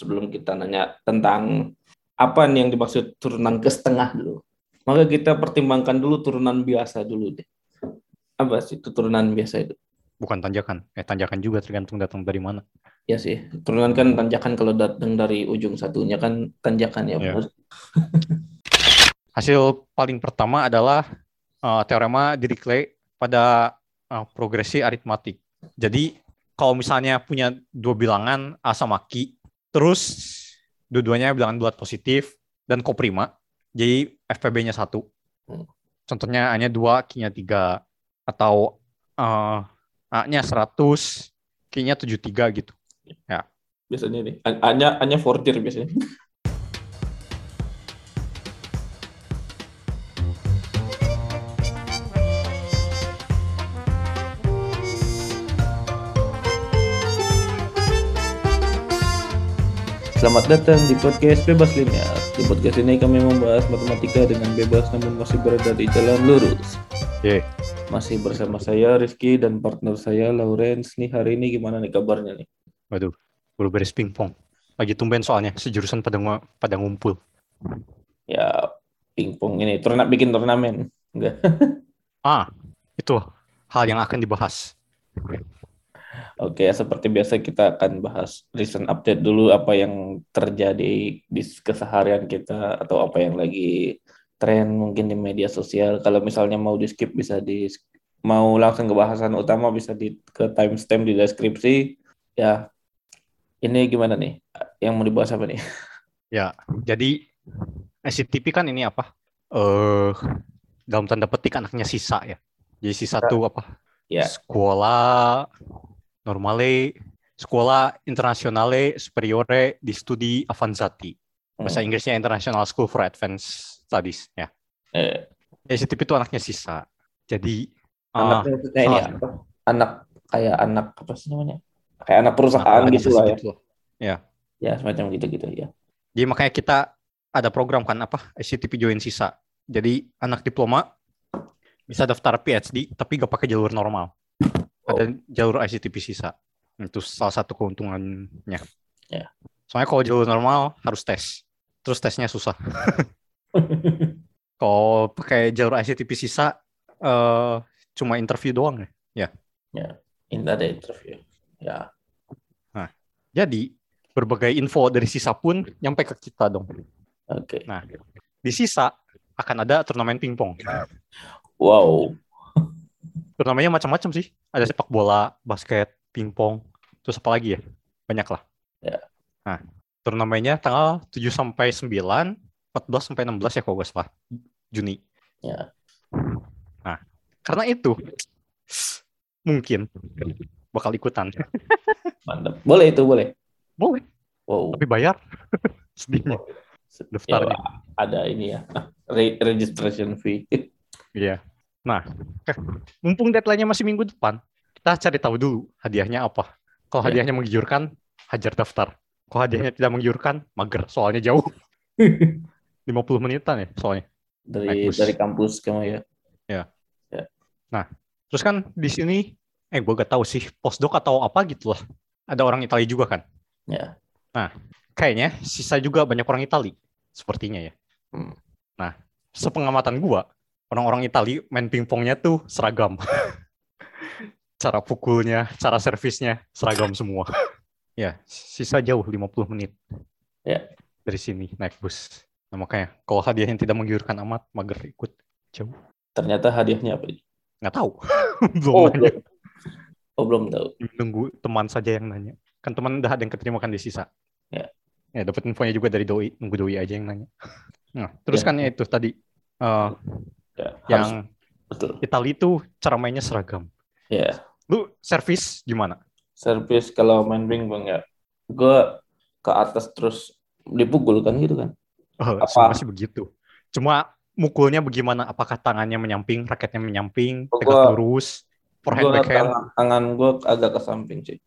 sebelum kita nanya tentang apa nih yang dimaksud turunan ke setengah dulu. Maka kita pertimbangkan dulu turunan biasa dulu deh. Apa sih itu turunan biasa itu? Bukan tanjakan. Eh tanjakan juga tergantung datang dari mana. Ya sih, turunan kan tanjakan kalau datang dari ujung satunya kan tanjakan ya. Benar. Hasil paling pertama adalah uh, teorema Dirichlet pada uh, progresi aritmatik. Jadi kalau misalnya punya dua bilangan A sama Q, terus dua-duanya bilangan bulat positif dan koprima, jadi FPB-nya satu. Hmm. Contohnya A-nya 2, Q-nya 3. Atau uh, A-nya 100, Q-nya 73 gitu. Biasanya nih, A-nya A-nya fortir biasanya. Selamat datang di podcast Bebas Linear. Di podcast ini kami membahas matematika dengan bebas namun masih berada di jalan lurus. Ye. Masih bersama saya Rizky dan partner saya Lawrence. Nih hari ini gimana nih kabarnya nih? Waduh, baru beres pingpong. Lagi tumben soalnya, sejurusan pada, pada ngumpul. Ya pingpong ini turun bikin turnamen. Enggak. Ah, itu hal yang akan dibahas. Oke, seperti biasa kita akan bahas recent update dulu apa yang terjadi di keseharian kita atau apa yang lagi tren mungkin di media sosial. Kalau misalnya mau di skip bisa di mau langsung ke bahasan utama bisa di ke timestamp di deskripsi. Ya, ini gimana nih? Yang mau dibahas apa nih? Ya, jadi SCTP kan ini apa? Eh, dalam tanda petik anaknya sisa ya. Jadi sisa tuh apa? Ya. Sekolah normale, sekolah internasionale superiore di studi avanzati. Bahasa Hmm. Inggrisnya International School for Advanced Studies ya. Eh, SCTP itu anaknya sisa. Jadi anak ah, maksudnya ini salah. apa? Anak kayak anak apa sih namanya? Kayak anak perusahaan organisasi gitu lah ya. gitu loh. Ya. Ya, semacam gitu-gitu ya. Jadi makanya kita ada program kan apa SCTP join sisa. Jadi anak diploma bisa daftar PhD tapi gak pakai jalur normal. Ada jalur ICTP sisa. Itu salah satu keuntungannya. Ya. Soalnya kalau jalur normal harus tes. Terus tesnya susah. Kalau pakai jalur ICTP sisa eh cuma interview doang ya. Ini ada interview. Ya. Jadi berbagai info dari sisa pun nyampe ke kita dong. Oke. Nah, di sisa akan ada turnamen pingpong. Wow. Turnamennya macam-macam sih. Ada sepak bola, basket, pingpong, terus apa lagi ya? Banyak lah. Ya. Nah, turnamennya tanggal 7 sampai 9, 14 sampai 16 ya kalau nggak salah. Juni. Ya. Nah, karena itu mungkin bakal ikutan. Mantap. Boleh itu, boleh. Boleh, Wow. tapi bayar. Sedihnya Ya, daftarnya. ada ini ya. Re- registration fee. Iya. Nah, eh, mumpung deadline-nya masih minggu depan, kita cari tahu dulu hadiahnya apa. Kalau Ya. hadiahnya menggiurkan, hajar daftar. Kalau hadiahnya tidak menggiurkan, mager. Soalnya jauh. 50 menitan ya soalnya. dari Naik dari kampus kamu ya. Terus kan di sini, eh gue gak tahu sih, postdoc atau apa gitu lah. Ada orang Italia juga kan. Ya. Kayaknya sisa juga banyak orang Italia. Sepertinya ya. Hmm. Nah, sepengamatan gua, orang-orang Italia main pingpongnya tuh seragam. cara pukulnya, cara servisnya seragam semua. ya, sisa jauh 50 menit. Ya. Dari sini naik bus. Nah, makanya kalau hadiahnya tidak menggiurkan amat, mager ikut jauh. Ternyata hadiahnya apa? ini? Nggak tahu. belum Oh, nanya. belum. Oh, belum tahu. Nunggu teman saja yang nanya. Kan teman udah ada yang keterima kan di sisa. Ya. Ya, dapat infonya juga dari doi, nunggu doi aja yang nanya. Nah, terus Ya. kan ya itu tadi eh, Ya, yang harus- betul. Italia itu cara mainnya seragam. Ya. Lu servis gimana? Servis kalau main pingpong ya. Gue ke atas terus dipukul kan gitu kan. Oh, Apa? semua sih begitu. Cuma mukulnya bagaimana? Apakah tangannya menyamping, raketnya menyamping, Oh, tegak gua- lurus, forehand Gua backhand, tangan, tangan gue agak ke samping sih.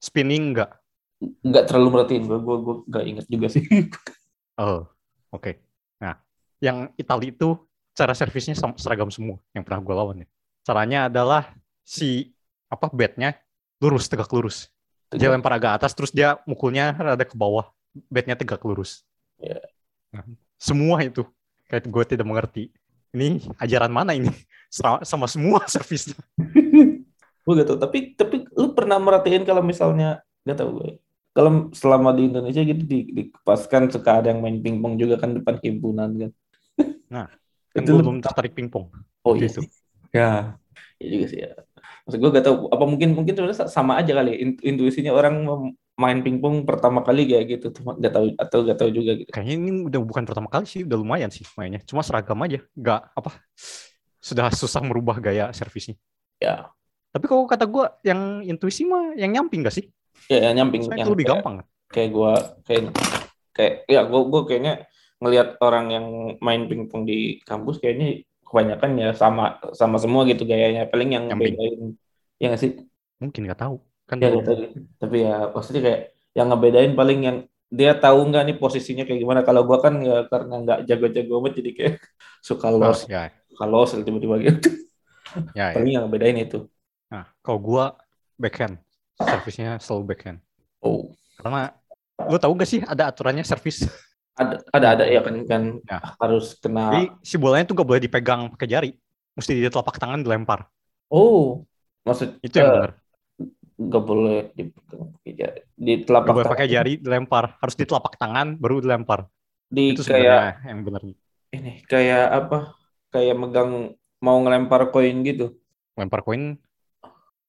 spinning enggak? Nggak terlalu merhatiin gue. Gue gue nggak inget juga sih. Oh, oke. Nah, yang Italia itu cara servisnya seragam semua yang pernah gue lawan ya. Caranya adalah si apa bednya lurus tegak lurus. Dia lempar agak atas terus dia mukulnya rada ke bawah. Bednya tegak lurus. Ya. Nah, semua itu kayak gue tidak mengerti. Ini ajaran mana ini? Sama, sama semua servisnya. gue gak tau. Tapi tapi lu pernah merhatiin kalau misalnya gak tau gue. Kalau selama di Indonesia gitu di, di kan suka ada yang main pingpong juga kan depan himpunan kan. Nah, kan Itu gue lu- belum tertarik pingpong. Oh iya sih. Ya. Iya juga sih ya. Maksud gue gak tahu apa mungkin mungkin sebenarnya sama aja kali In- intuisinya orang main pingpong pertama kali kayak gitu cuma gak tahu atau gak tahu juga gitu. Kayaknya ini udah bukan pertama kali sih, udah lumayan sih mainnya. Cuma seragam aja, nggak apa sudah susah merubah gaya servisnya. Ya. Tapi kalau kata gue yang intuisi mah yang nyamping gak sih? Ya, ya nyamping yang itu lebih kayak, gampang. kayak gue kayak kayak ya gue gue kayaknya ngelihat orang yang main pingpong di kampus kayaknya kebanyakan ya sama sama semua gitu gayanya paling yang Nyamping. ngebedain ya nggak sih Mungkin nggak tahu. Kan ya gitu. tapi ya maksudnya kayak yang ngebedain paling yang dia tahu nggak nih posisinya kayak gimana kalau gua kan ya karena nggak jago-jago amat jadi kayak suka Oh, los ya, suka los tiba-tiba gitu ya, ya. paling yang ngebedain itu Nah, kalau gue backhand, servisnya selalu backhand. oh Karena lu tahu gak sih ada aturannya servis? Ada ada ada ya kan kan Ya. harus kena Jadi si bolanya tuh gak boleh dipegang pakai jari, mesti di telapak tangan dilempar. oh maksud Itu yang eh, benar. nggak boleh dipegang pakai jari. di Gak telapak boleh tangan pakai jari dilempar, harus di telapak tangan baru dilempar. di Itu kayak sebenarnya yang benar. ini kayak apa kayak megang mau ngelempar koin gitu Lempar koin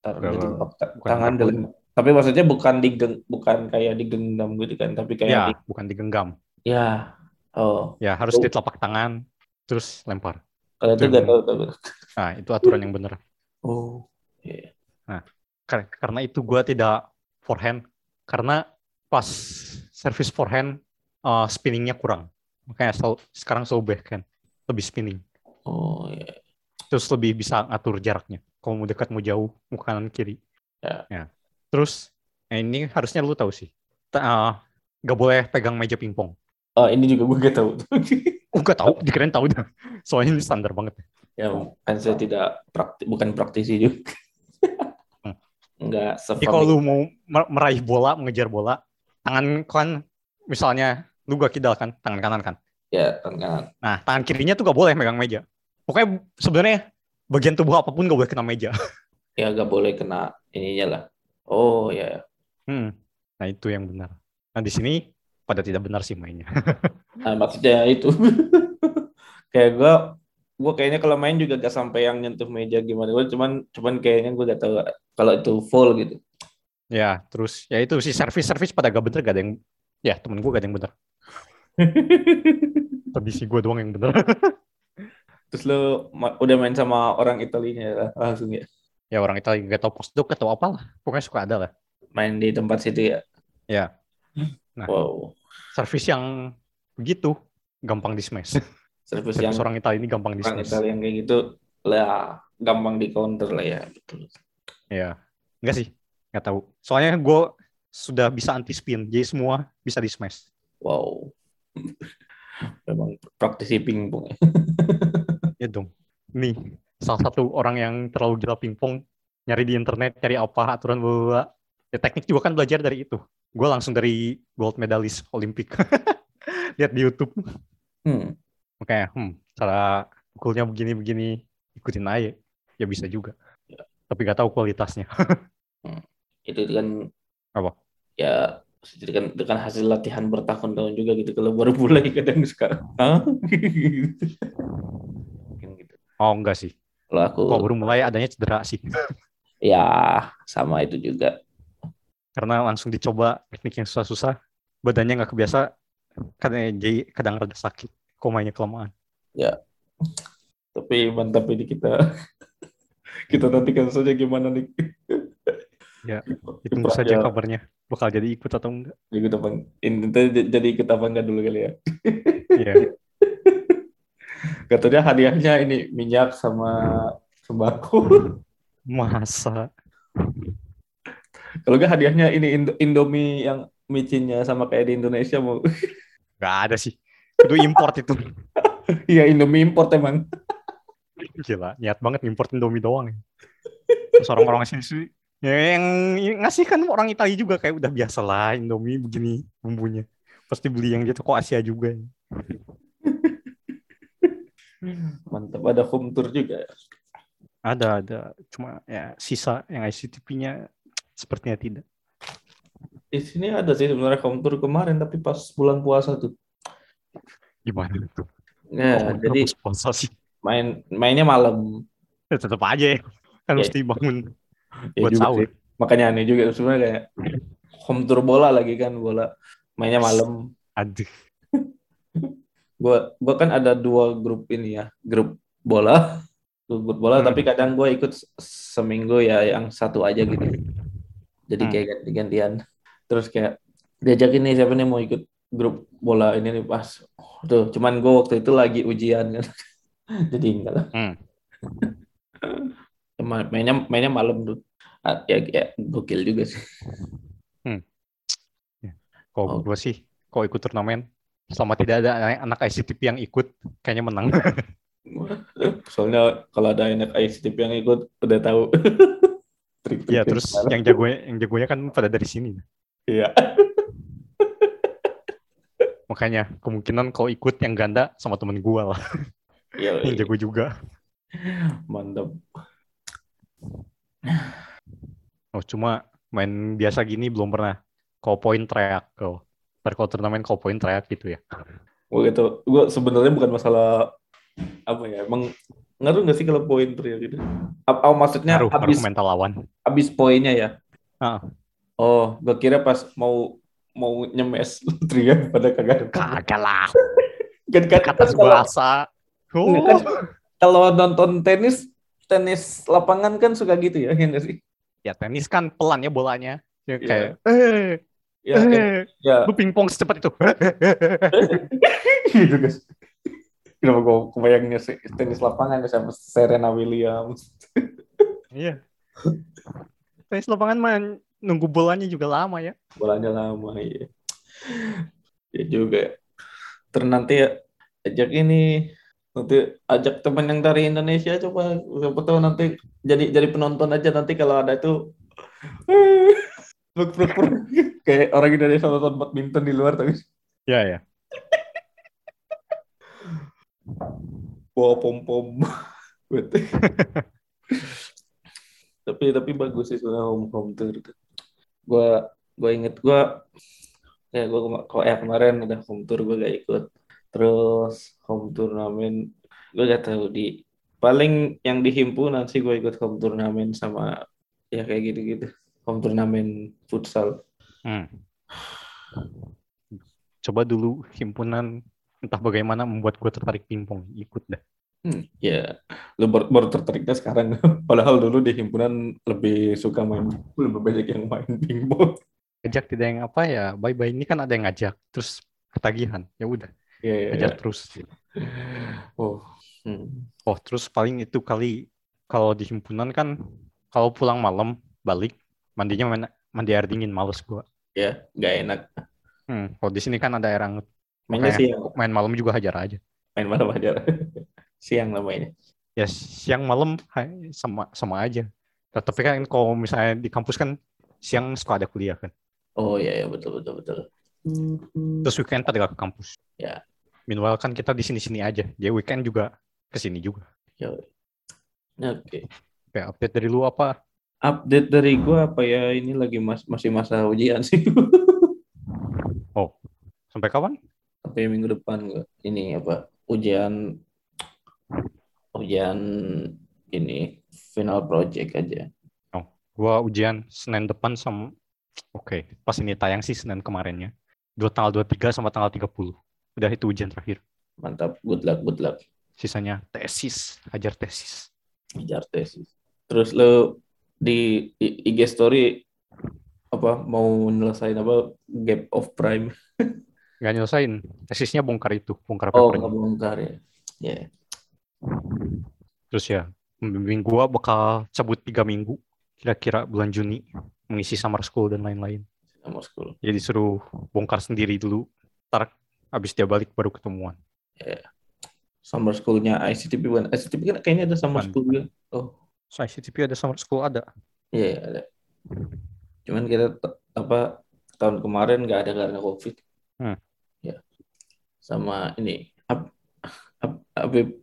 taruh di telapak tangan lempar dalam tapi maksudnya bukan digeng bukan kayak digenggam gitu kan tapi kayak ya di- bukan digenggam. Ya oh Ya harus Oh. di telapak tangan terus lempar. kalau itu gak tahu tahu Nah, itu aturan yang benar. oh iya Kar- Karena itu gua tidak forehand karena pas service forehand uh, spinningnya kurang. Makanya selalu- sekarang selalu backhand, lebih spinning. oh iya Terus lebih bisa ngatur jaraknya. Kalau mau dekat mau jauh, mau kanan kiri. Ya. Terus eh, ini harusnya lu tahu sih. Ta- uh, gak boleh pegang meja pingpong. Oh ini juga gue gak tahu Oh, gak tahu, dikirain tahu dah. Soalnya ini standar banget. ya kan saya tidak prakti bukan praktisi juga Hmm. nggak Jadi kalau lu mau mer- meraih bola, mengejar bola, tangan kan misalnya lu gak kidal kan, tangan kanan kan. ya tangan kanan Nah, tangan kirinya tuh gak boleh megang meja. Pokoknya sebenarnya bagian tubuh apa pun gak boleh kena meja. ya gak boleh kena ininya lah oh ya Hmm. Nah, itu yang benar. Nah, di sini pada tidak benar sih mainnya. Nah, maksudnya itu kayak gue gue kayaknya kalau main juga gak sampai yang nyentuh meja gimana gue cuman cuman kayaknya gue gak tahu kalau itu full gitu ya, terus ya itu sih servis-servis pada gak bener gak ada yang ya temen gue gak ada yang bener. Tadi sih gue doang yang bener. terus lo ma- udah main sama orang Italinya lah, langsung ya ya orang Italia gak tau postdoc atau apalah. Pokoknya suka ada lah. main di tempat situ ya Ya. Nah. wow Servis yang begitu gampang di smash. servis yang Servis orang Italia ini gampang di orang smash. Italia yang kayak gitu lah gampang di counter lah ya betul Ya, enggak sih, nggak tahu. Soalnya gue sudah bisa anti spin, jadi semua bisa di smash. wow memang praktisi pingpong ya dong. Nih, salah satu orang yang terlalu gila pingpong, nyari di internet, cari apa aturan bola. Ya teknik juga kan belajar dari itu. Gue langsung dari gold medalist Olimpik. Lihat di YouTube. hmm. Makanya, hmm, cara pukulnya begini-begini, ikutin aja. Ya bisa juga. Tapi gak tahu kualitasnya. itu kan Apa? ya itu kan itu kan hasil latihan bertahun-tahun juga gitu kalau baru mulai kadang sekarang Hah? Gitu Oh enggak sih. kalau aku Kok baru mulai adanya cedera sih. ya sama itu juga karena langsung dicoba teknik yang susah-susah badannya nggak kebiasa kadang jadi kadang rada sakit kok mainnya kelamaan tapi mantap ini kita. Kita nantikan saja gimana nih. Ya, ditunggu saja kabarnya bakal jadi ikut atau enggak. Ikut apa ini jadi ikut apa enggak dulu kali ya. Iya. katanya hadiahnya ini minyak sama sembako. Masa kalau enggak hadiahnya ini Indo- Indomie yang micinnya sama kayak di Indonesia mau nggak ada sih itu import itu iya Indomie import emang gila niat banget import Indomie doang ya. terus orang-orang sini sih Ya, yang ngasih kan orang Italia juga kayak udah biasa lah Indomie begini bumbunya. Pasti beli yang di toko Asia juga. Mantap ada home tour juga. Ada, ada. Cuma ya sisa yang ICTP-nya sepertinya tidak. Di sini ada sih sebenarnya home tour kemarin tapi pas bulan puasa tuh. Gimana itu? Ya, Oh, jadi sponsor sih. main mainnya malam. Ya, tetap aja ya. Kan Ya. mesti bangun Ya buat sahur. sih. Makanya aneh juga sebenarnya kayak home tour bola lagi kan bola mainnya malam. Aduh. Gua gua kan ada dua grup ini ya, grup bola, grup bola Hmm. tapi kadang gua ikut se- seminggu ya yang satu aja gitu. Jadi Hmm. kayak ganti-gantian. Terus kayak diajak ini siapa nih mau ikut grup bola ini nih pas. Tuh, cuman gua waktu itu lagi ujian kan. Jadi enggak lah. Hmm. Ma- Mainnya mainnya malam tuh. Ah, Ya, ya gokil juga sih. Kalau Oh. gue sih, kalau ikut turnamen, selama tidak ada anak ICTP yang ikut, kayaknya menang. Soalnya kalau ada anak ICTP yang ikut udah tahu. Trik-trik ya terus yang jagonya, yang jagonya kan pada dari sini. Iya. Makanya kemungkinan kalau ikut yang ganda sama temen gue lah, Iya, yang jago juga. mantap. Oh cuma main biasa gini belum pernah. Kalau poin teriak kalau. Ntar kalau turnamen kalau poin teriak gitu ya. Gue gitu, gue sebenarnya bukan masalah apa ya, emang ngaruh nggak sih kalau poin teriak gitu? Apa oh, maksudnya Ngaruh, ke mental lawan. habis poinnya ya? Ah. Oh, gue kira pas mau mau nyemes teriak pada kagak. Kagak lah, Kan, kan, kata kan kalau, bahasa. Kan kalau nonton tenis tenis lapangan kan suka gitu ya, ya sih? Ya tenis kan pelan ya bolanya. Ya, Iya. kayak, eh, Ya, eh, ya. lu pingpong secepat itu. gitu guys. Kenapa gue kebayangnya sih tenis lapangan ya sama Serena Williams. Iya. Tenis lapangan mah nunggu bolanya juga lama ya. Bolanya lama ya. Ya juga. Terus nanti ya, ajak ini nanti ajak teman yang dari Indonesia coba siapa tahu nanti jadi jadi penonton aja nanti kalau ada itu kayak orang Indonesia nonton badminton di luar tapi Iya ya. Bawa pom pom tapi tapi bagus sih sebenarnya home home tour itu. Gue gue inget gue kayak gue kok ya kemarin ada home tour gue gak ikut. Terus home turnamen gue gak tahu di paling yang di himpunan sih gue ikut home turnamen sama ya kayak gitu gitu home turnamen futsal. Hmm. Coba dulu himpunan entah bagaimana membuat gue tertarik pingpong ikut dah. Hmm, ya, lu baru, baru tertariknya sekarang. Padahal dulu di himpunan lebih suka main, lebih banyak yang main pingpong. Ajak tidak yang apa ya, bye bye ini kan ada yang ngajak, terus ketagihan, ya udah Iya, iya, ajar iya. terus. Oh, hmm. Oh terus paling itu kali kalau di himpunan kan kalau pulang malam balik mandinya main, mandi air dingin males gue. ya, nggak enak. Hmm, kalau di sini kan ada air hangat, Mainnya Makanya siang, main malam juga hajar aja. main malam aja. siang lah mainnya. Ya siang malam hai, sama sama aja. Nah, Tapi kan kalau misalnya di kampus kan siang suka ada kuliah kan. Oh iya, iya betul betul betul. Terus weekend pada nggak ke kampus. Ya. Meanwhile kan kita di sini-sini aja. Dia weekend juga ke sini juga. Oke. Oke, update dari lu apa? Update dari gua apa ya? Ini lagi mas masih masa ujian sih. Sampai kapan? Sampai minggu depan. Ini apa? Ujian ujian ini final project aja. Gua ujian Senin depan sama Oke, pas ini tayang sih Senin kemarinnya. Dua tanggal 23 sama tanggal 30. Udah itu ujian terakhir. Mantap, good luck, good luck. Sisanya tesis, ajar tesis. Ngejar tesis. Terus lo di IG story apa mau nyelesain apa gap of prime? Nggak nyelesain. Tesisnya bongkar itu, bongkar Oh, papernya. bongkar ya. Ya. Terus ya, pembimbing gua bakal cabut tiga minggu. Kira-kira bulan Juni. Mengisi summer school dan lain-lain. Sama school. Jadi disuruh bongkar sendiri dulu. Ntar abis dia balik baru ketemuan. Summer schoolnya ICTP bukan ICTP kan kayaknya ada summer Bukan. school juga. Oh, So ICTP ada summer school ada. iya iya, ada. Cuman kita apa tahun kemarin nggak ada karena COVID. Hmm. Sama ini Ab, Ab, Habib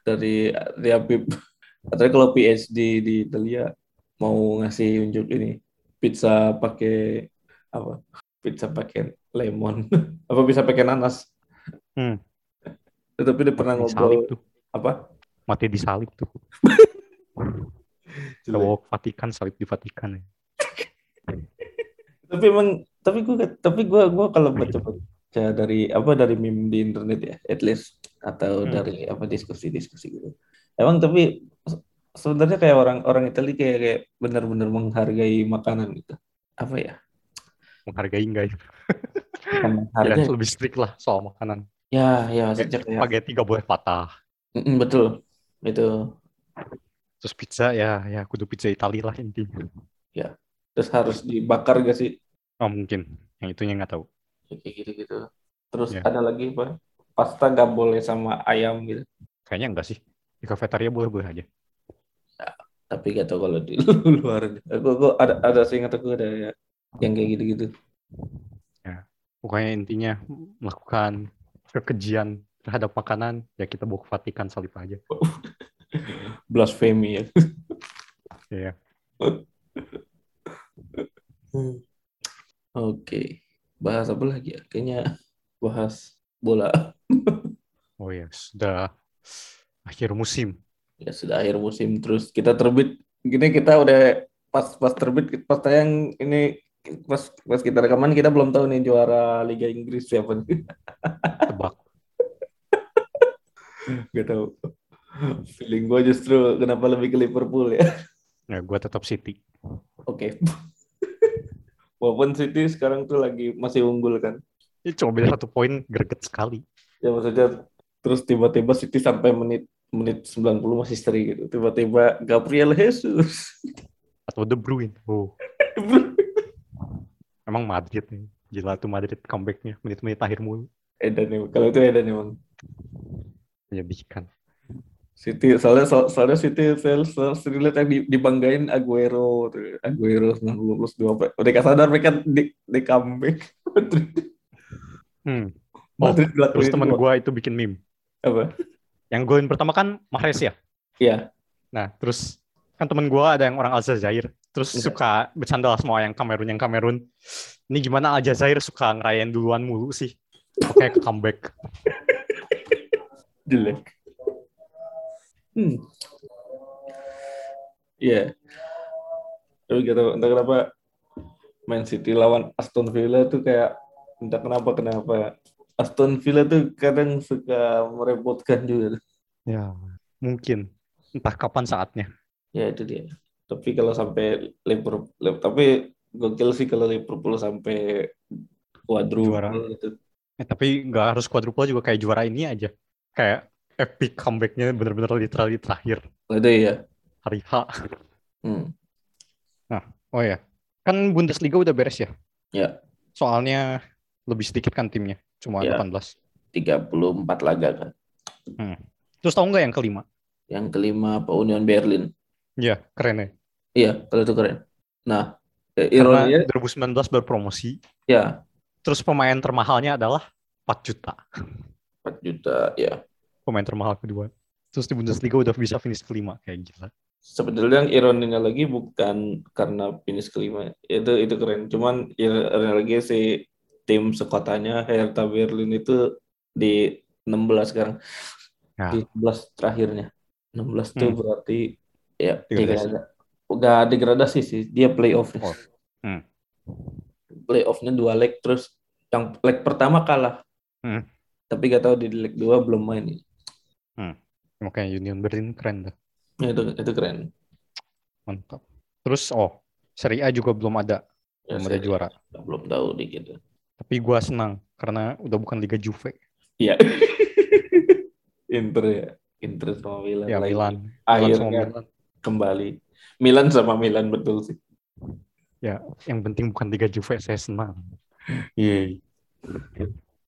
dari dari Habib. Katanya kalau PhD di Italia mau ngasih unjuk ini pizza pakai apa? Pizza pakai lemon. apa bisa pakai nanas? Hmm. Tapi dia pernah Mati ngobrol tuh. apa? Mati disalib tuh. Ke Vatikan, salib di Vatikan ya. tapi emang tapi gue tapi gue gue kalau baca baca dari apa dari meme di internet ya at least atau Hmm. dari apa diskusi-diskusi gitu emang tapi se- sebenarnya kayak orang orang Italia kayak kayak benar-benar menghargai makanan gitu apa ya Menghargai enggak ya? Ya, menghargai lebih strict lah soal makanan. ya ya maksudnya kayak Spaghetti gak boleh patah. Mm, betul itu Terus pizza ya, ya kudu pizza Italia lah intinya. terus harus dibakar gak sih Oh mungkin, yang itunya nggak tahu. Ya, kayak gitu gitu terus Ya. ada lagi apa pasta gak boleh sama ayam gitu Kayaknya enggak sih. Di kafetaria boleh-boleh aja. tapi gak tau kalau di luar aku, aku ada ada seingat aku ada ya, yang kayak gitu-gitu Pokoknya intinya melakukan kekejian terhadap makanan, ya kita bawa ke Vatikan salib aja. blasphemy ya Iya. oke bahas apa lagi ya kayaknya bahas bola Oh ya, sudah akhir musim. ya sudah akhir musim terus kita terbit gini kita udah pas pas terbit pas tayang ini pas pas kita rekaman kita belum tahu nih juara Liga Inggris siapa nih Tebak. gak tahu feeling gue justru kenapa lebih ke Liverpool ya Ya, gue tetap City. Oke. Walaupun City sekarang tuh lagi masih unggul kan. Ini cuma beda satu poin, greget sekali. Ya maksudnya terus tiba-tiba City sampai menit menit 90 masih seri gitu. Tiba-tiba Gabriel Jesus. Atau De Bruyne. Oh, emang Madrid nih. Gila tuh Madrid comebacknya. Menit-menit akhir mulu. Edan emang. Kalau itu Edan emang. Menyedihkan. City soalnya so- soalnya City saya saya sering lihat yang di- dibanggain Aguero tuh. Aguero 90 plus 2 apa. Udah sadar mereka di, di comeback. Madrid, Hmm. Oh, Madrid terus teman dua. gue itu bikin meme. apa? Yang golin pertama kan Mahrez ya? Iya. Nah, terus kan temen gue ada yang orang Aljazair. Terus Iya. suka bercanda lah semua yang Kamerun yang Kamerun. Ini gimana Aljazair suka ngerayain duluan mulu sih? Oke, ke comeback. jelek. Hmm. Iya. Tapi gak tau, entah kenapa Man City lawan Aston Villa tuh kayak entah kenapa kenapa Aston Villa tuh kadang suka merepotkan juga. Ya, mungkin. Entah kapan saatnya. Ya itu dia. Tapi kalau sampai Liverpool, tapi gokil sih kalau Liverpool sampai quadruple Juara. gitu. Eh, tapi nggak harus quadruple juga kayak juara ini aja. Kayak epic comebacknya bener-bener literally terakhir. Itu ya. Hari H. Hmm. Oh ya, kan Bundesliga udah beres ya? Ya. Soalnya lebih sedikit kan timnya. Cuma Ya. 18. 34 laga kan. Terus tahu nggak yang kelima? Yang kelima apa Union Berlin. Iya, keren ya. Iya, kalau itu keren. Nah, eh, Karena ironinya 2019 berpromosi. ya Terus pemain termahalnya adalah 4 juta. 4 juta ya. Pemain termahal kedua. Terus di Bundesliga udah bisa finish kelima. Kayak gila. Sebenarnya yang ironinya lagi bukan karena finish kelima. Itu itu keren. Cuman ironinya lagi si tim sekotanya Hertha Berlin itu di 16 sekarang. Ya. Di 11 terakhirnya. 16 itu Hmm. berarti ya Degradasi. degradasi. Enggak degradasi sih, dia playoff. Oh. Hmm. Playoffnya dua leg terus yang leg pertama kalah. Hmm. Tapi gak tahu di leg 2 belum main. Makanya Union Berlin keren dah. Ya, itu itu keren. Mantap. Terus, oh, Serie A juga belum ada. Ya, belum ada juara. Belum tahu dikit. Tapi gua senang. Karena udah bukan Liga Juve. Iya. Inter ya. Inter sama Milan. Ya, lagi. Milan. Milan Akhirnya sama Milan. kembali. Milan sama Milan betul sih. Ya, yang penting bukan Liga Juve. Saya senang. Iya.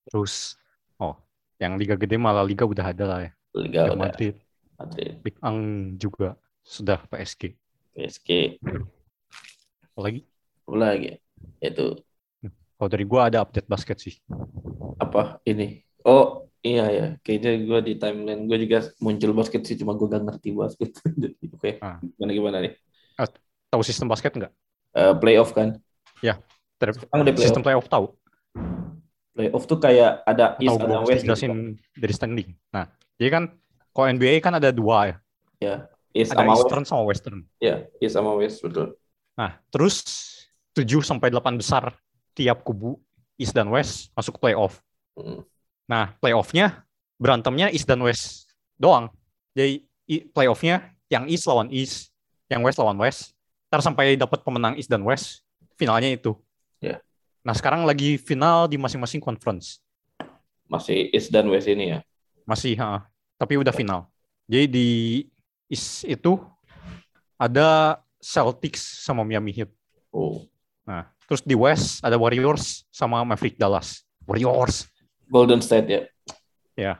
Terus, oh, yang Liga gede malah Liga udah ada lah ya. Liga udah Madrid. Madrid. Big Ang juga sudah PSG. PSG. Apalagi Apalagi ya? Itu kalau dari gua ada update basket sih. apa ini? Oh iya ya, kayaknya gue di timeline gue juga muncul basket sih, cuma gue gak ngerti basket. Oke, Ah. gimana gimana nih? Tahu sistem basket nggak? Eh, playoff kan? Ter- Sekarang udah playoff. Sistem playoff tahu? Playoff tuh kayak ada East ada? West. Jelasin Gitu. dari standing. Nah, jadi kan kalau NBA kan ada dua ya. Ya, East Ada sama West. Eastern sama Western. Ya, East sama West betul. Nah, terus 7 sampai 8 besar tiap kubu East dan West masuk playoff. Hmm. Nah, playoff-nya berantemnya East dan West doang. Jadi playoff-nya yang East lawan East, yang West lawan West. Ntar sampai dapat pemenang East dan West, finalnya itu. Ya. Nah, sekarang lagi final di masing-masing conference. Masih East dan West ini ya. Masih, ha, tapi udah final. Jadi di East itu ada Celtics sama Miami Heat. Oh, Nah, terus di West ada Warriors sama Maverick Dallas. Warriors. Golden State ya. Ya.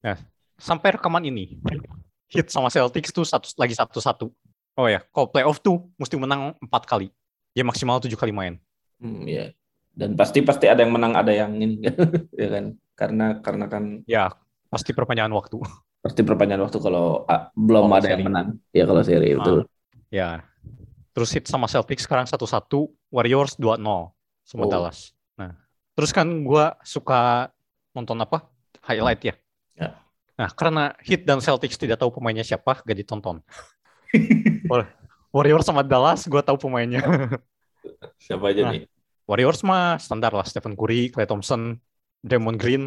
Nah, sampai rekaman ini, Heat sama Celtics tuh satu, lagi satu-satu. Oh ya, kalau playoff tuh mesti menang empat kali. Ya maksimal tujuh kali main. Hmm, ya. Dan pasti pasti ada yang menang, ada yang ini, ya kan? Karena karena kan Ya, pasti perpanjangan waktu. pasti perpanjangan waktu kalau ah, belum Kalau ada yang seri. menang. Ya kalau seri Ah. betul. Ya. Terus Heat sama Celtics sekarang satu-satu, Warriors 2-0 sama Oh. Dallas. Nah, terus kan gua suka nonton apa? Highlight ya. Ya. Nah, karena Heat dan Celtics tidak tahu pemainnya siapa, gak ditonton. War- Warriors sama Dallas, gua tahu pemainnya. Siapa aja Nah. nih? Warriors mah standar lah, Stephen Curry, Klay Thompson, Draymond Green.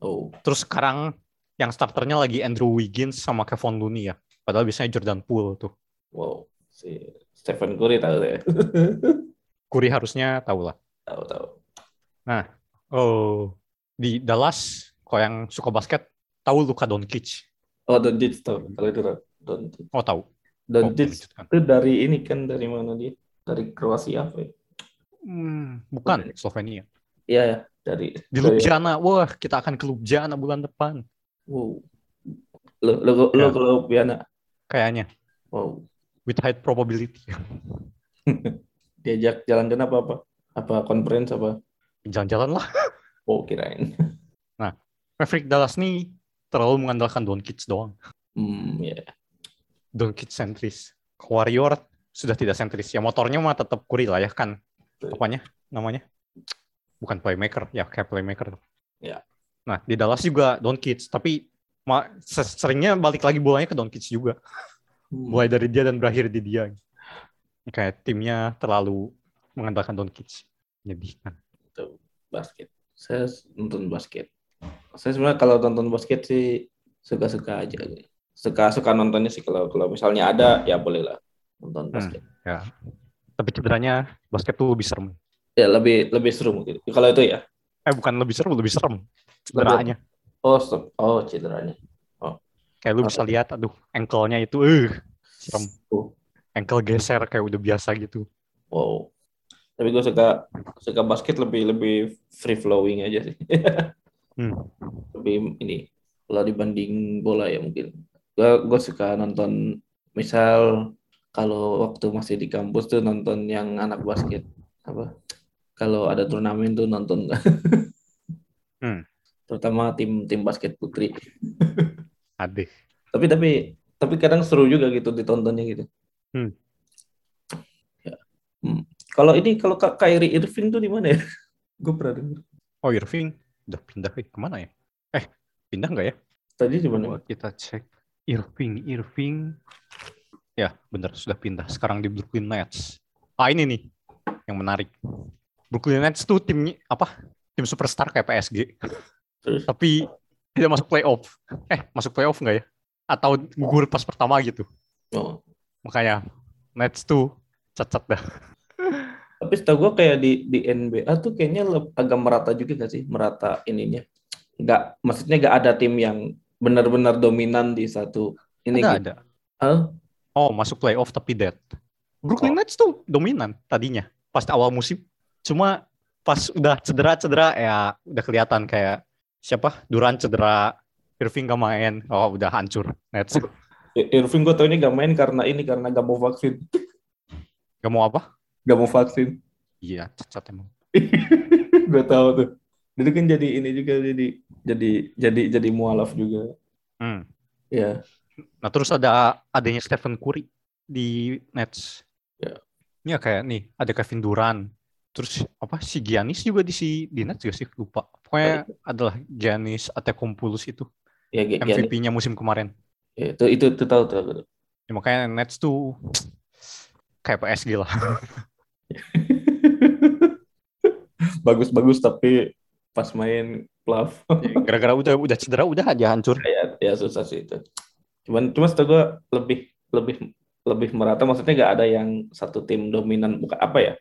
Oh, Terus sekarang yang starternya lagi Andrew Wiggins sama Kevon Looney ya. Padahal biasanya Jordan Poole tuh. wow. Si Stephen Curry tahu ya. Curry harusnya tahu lah. tahu tahu. Oh, di Dallas, kalau yang suka basket, tahu Luka Doncic. Oh, Doncic tahu. Kalau itu tahu. Doncic. Oh, tahu. Doncic kan. itu dari ini kan dari mana dia? Dari Kroasia apa ya? Hmm, bukan, Slovenia. Iya ya, dari Di Ljubljana, wah kita akan ke Ljubljana bulan depan. Wow. Lo lo lo Ya. ke Ljubljana. Kayaknya, Wow. with high probability. Diajak jalan-jalan apa apa? Apa conference apa? Jalan-jalan lah. Oh, kirain. Maverick Dallas nih terlalu mengandalkan Doncic doang. Hmm, ya. Doncic sentris. Warrior sudah tidak sentris. Ya motornya mah tetap Curry lah ya kan. Apanya namanya? Bukan playmaker, ya kayak playmaker. Ya. Nah, di Dallas juga Doncic, tapi seringnya balik lagi bolanya ke Doncic juga. Hmm. Mulai dari dia dan berakhir di dia. Kayak timnya terlalu mengandalkan Doncic. Menyedihkan. Tuh, basket. Saya nonton basket. Saya sebenarnya kalau nonton basket sih suka-suka aja. Suka suka nontonnya sih kalau kalau misalnya ada ya boleh lah nonton basket. Ya. Tapi cederanya basket tuh lebih serem. Ya lebih lebih seru mungkin. Kalau itu ya. Eh bukan lebih seru, lebih serem. Cederanya. Oh, stop. Oh, cederanya. Kayak lu bisa lihat, aduh, ankle-nya itu, eh, serem. Oh, Ankle geser kayak udah biasa gitu. wow. Tapi gue suka suka basket lebih lebih free flowing aja sih. Hmm. lebih ini kalau dibanding bola ya mungkin gue gue suka nonton misal kalau waktu masih di kampus tuh nonton yang anak basket apa kalau ada turnamen tuh nonton Hmm. Terutama tim tim basket putri Adeh. tapi tapi tapi kadang seru juga gitu ditontonnya gitu Hmm. Ya. Hmm. kalau ini kalau Kak Kyrie Irving tuh di mana ya gue pernah denger Oh, Irving udah pindah ke ke mana ya? Eh, pindah nggak ya? tadi di mana kita cek. Irving, Irving. Ya, benar sudah pindah. Sekarang di Brooklyn Nets. Ah, ini nih yang menarik. Brooklyn Nets tuh tim apa? Tim superstar kayak PSG. terus Tapi tidak masuk playoff. Eh, masuk playoff nggak ya? Atau gugur pas pertama gitu. oh Makanya Nets tuh cacat dah. Tapi setahu gue kayak di di NBA tuh kayaknya agak merata juga gak sih merata ininya. Nggak, maksudnya nggak ada tim yang benar-benar dominan di satu ini. Ada, gitu. ada. Hah? Oh, masuk playoff tapi dead. Brooklyn Nets tuh dominan tadinya pas awal musim. Cuma pas udah cedera-cedera ya udah kelihatan kayak siapa? Duran cedera, Irving gak main. Oh, udah hancur Nets. Irving gue tau ini gak main karena ini karena gak mau vaksin. Gak mau apa? Gak mau vaksin. Iya, cacat emang. gue tahu tuh. Itu kan jadi ini juga jadi jadi jadi jadi mualaf juga. Hmm. Ya. Nah terus ada adanya Stephen Curry di Nets. Ya. Ini ya kayak nih ada Kevin Durant. Terus apa si Giannis juga di si di Nets juga sih lupa. Pokoknya adalah Giannis Antetokounmpo itu Ya. MVP-nya musim kemarin. Ya, itu itu itu tahu tuh. Ya, makanya Nets tuh kayak PSG lah. Bagus-bagus tapi pas main playoff Gara-gara udah udah cedera udah aja hancur. ya, ya susah sih itu. Cuman cuma setahu gue lebih lebih lebih merata maksudnya nggak ada yang satu tim dominan bukan apa ya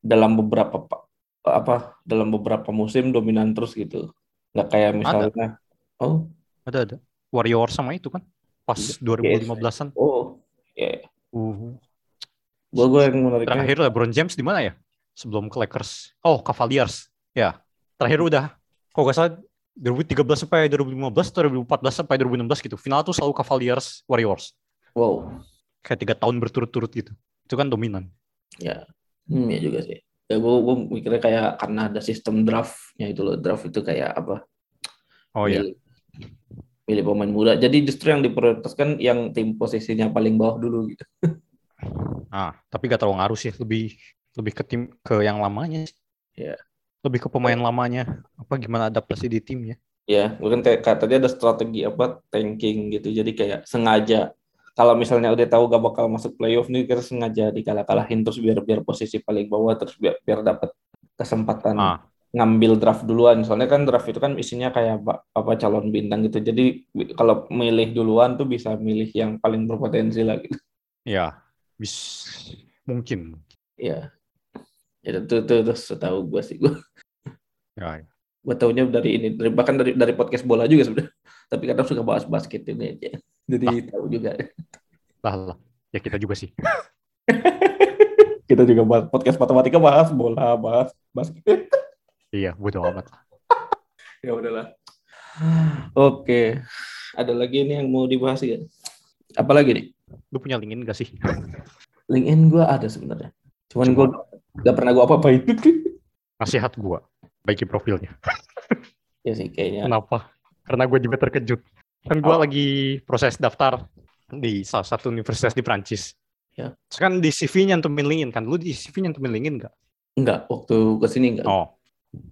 dalam beberapa pa- apa dalam beberapa musim dominan terus gitu nggak kayak misalnya oh Ada ada. Warrior sama itu kan pas Yes. 2015-an. oh ya Uh. gue gue yang menariknya Terakhir LeBron James di mana ya? Sebelum ke Lakers. Oh, Cavaliers. Ya. Terakhir udah kok gak salah 2013 sampai 2015 atau 2014 sampai 2016 gitu. Final tuh selalu Cavaliers Warriors. wow Kayak tiga tahun berturut-turut gitu. Itu kan dominan. ya hmm, ya juga sih ya gue gue mikirnya kayak karena ada sistem draftnya itu loh draft itu kayak apa Oh iya. milih, pemain muda jadi justru yang diprioritaskan yang tim posisinya paling bawah dulu gitu Ah, tapi gak terlalu ngaruh sih. Lebih lebih ke tim ke yang lamanya. Iya. Lebih ke pemain lamanya. Apa gimana adaptasi di timnya? Ya, mungkin kayak katanya ada strategi apa tanking gitu. Jadi kayak sengaja kalau misalnya udah tahu gak bakal masuk playoff nih kita sengaja dikalah-kalahin terus biar biar posisi paling bawah terus biar biar dapat kesempatan Ah, ngambil draft duluan. Soalnya kan draft itu kan isinya kayak apa, apa calon bintang gitu. Jadi kalau milih duluan tuh bisa milih yang paling berpotensi lah gitu. ya. Bis mungkin. Ya. Ya itu itu, itu setahu gue sih gue. Ya, ya. Gue taunya dari ini dari bahkan dari dari podcast bola juga sebenarnya. Tapi kadang suka bahas basket ini aja. Jadi tahu juga. Lah, lah. Ya kita juga sih. kita juga bahas podcast matematika bahas bola bahas basket Iya, bodo amat. ya udahlah oke ada lagi nih yang mau dibahas ya apa lagi nih Lu punya LinkedIn gak sih? LinkedIn gue ada sebenarnya cuman gue gak pernah gue apa apa itu Nasihat gua. Baiki profilnya. ya sih kayaknya Kenapa? Karena gue juga terkejut. Kan gue Oh. lagi proses daftar di salah satu universitas di Prancis. Ya. Terus kan di CV nyantumin LinkedIn kan. Lu di CV nyantumin LinkedIn nggak? enggak waktu ke sini enggak Oh.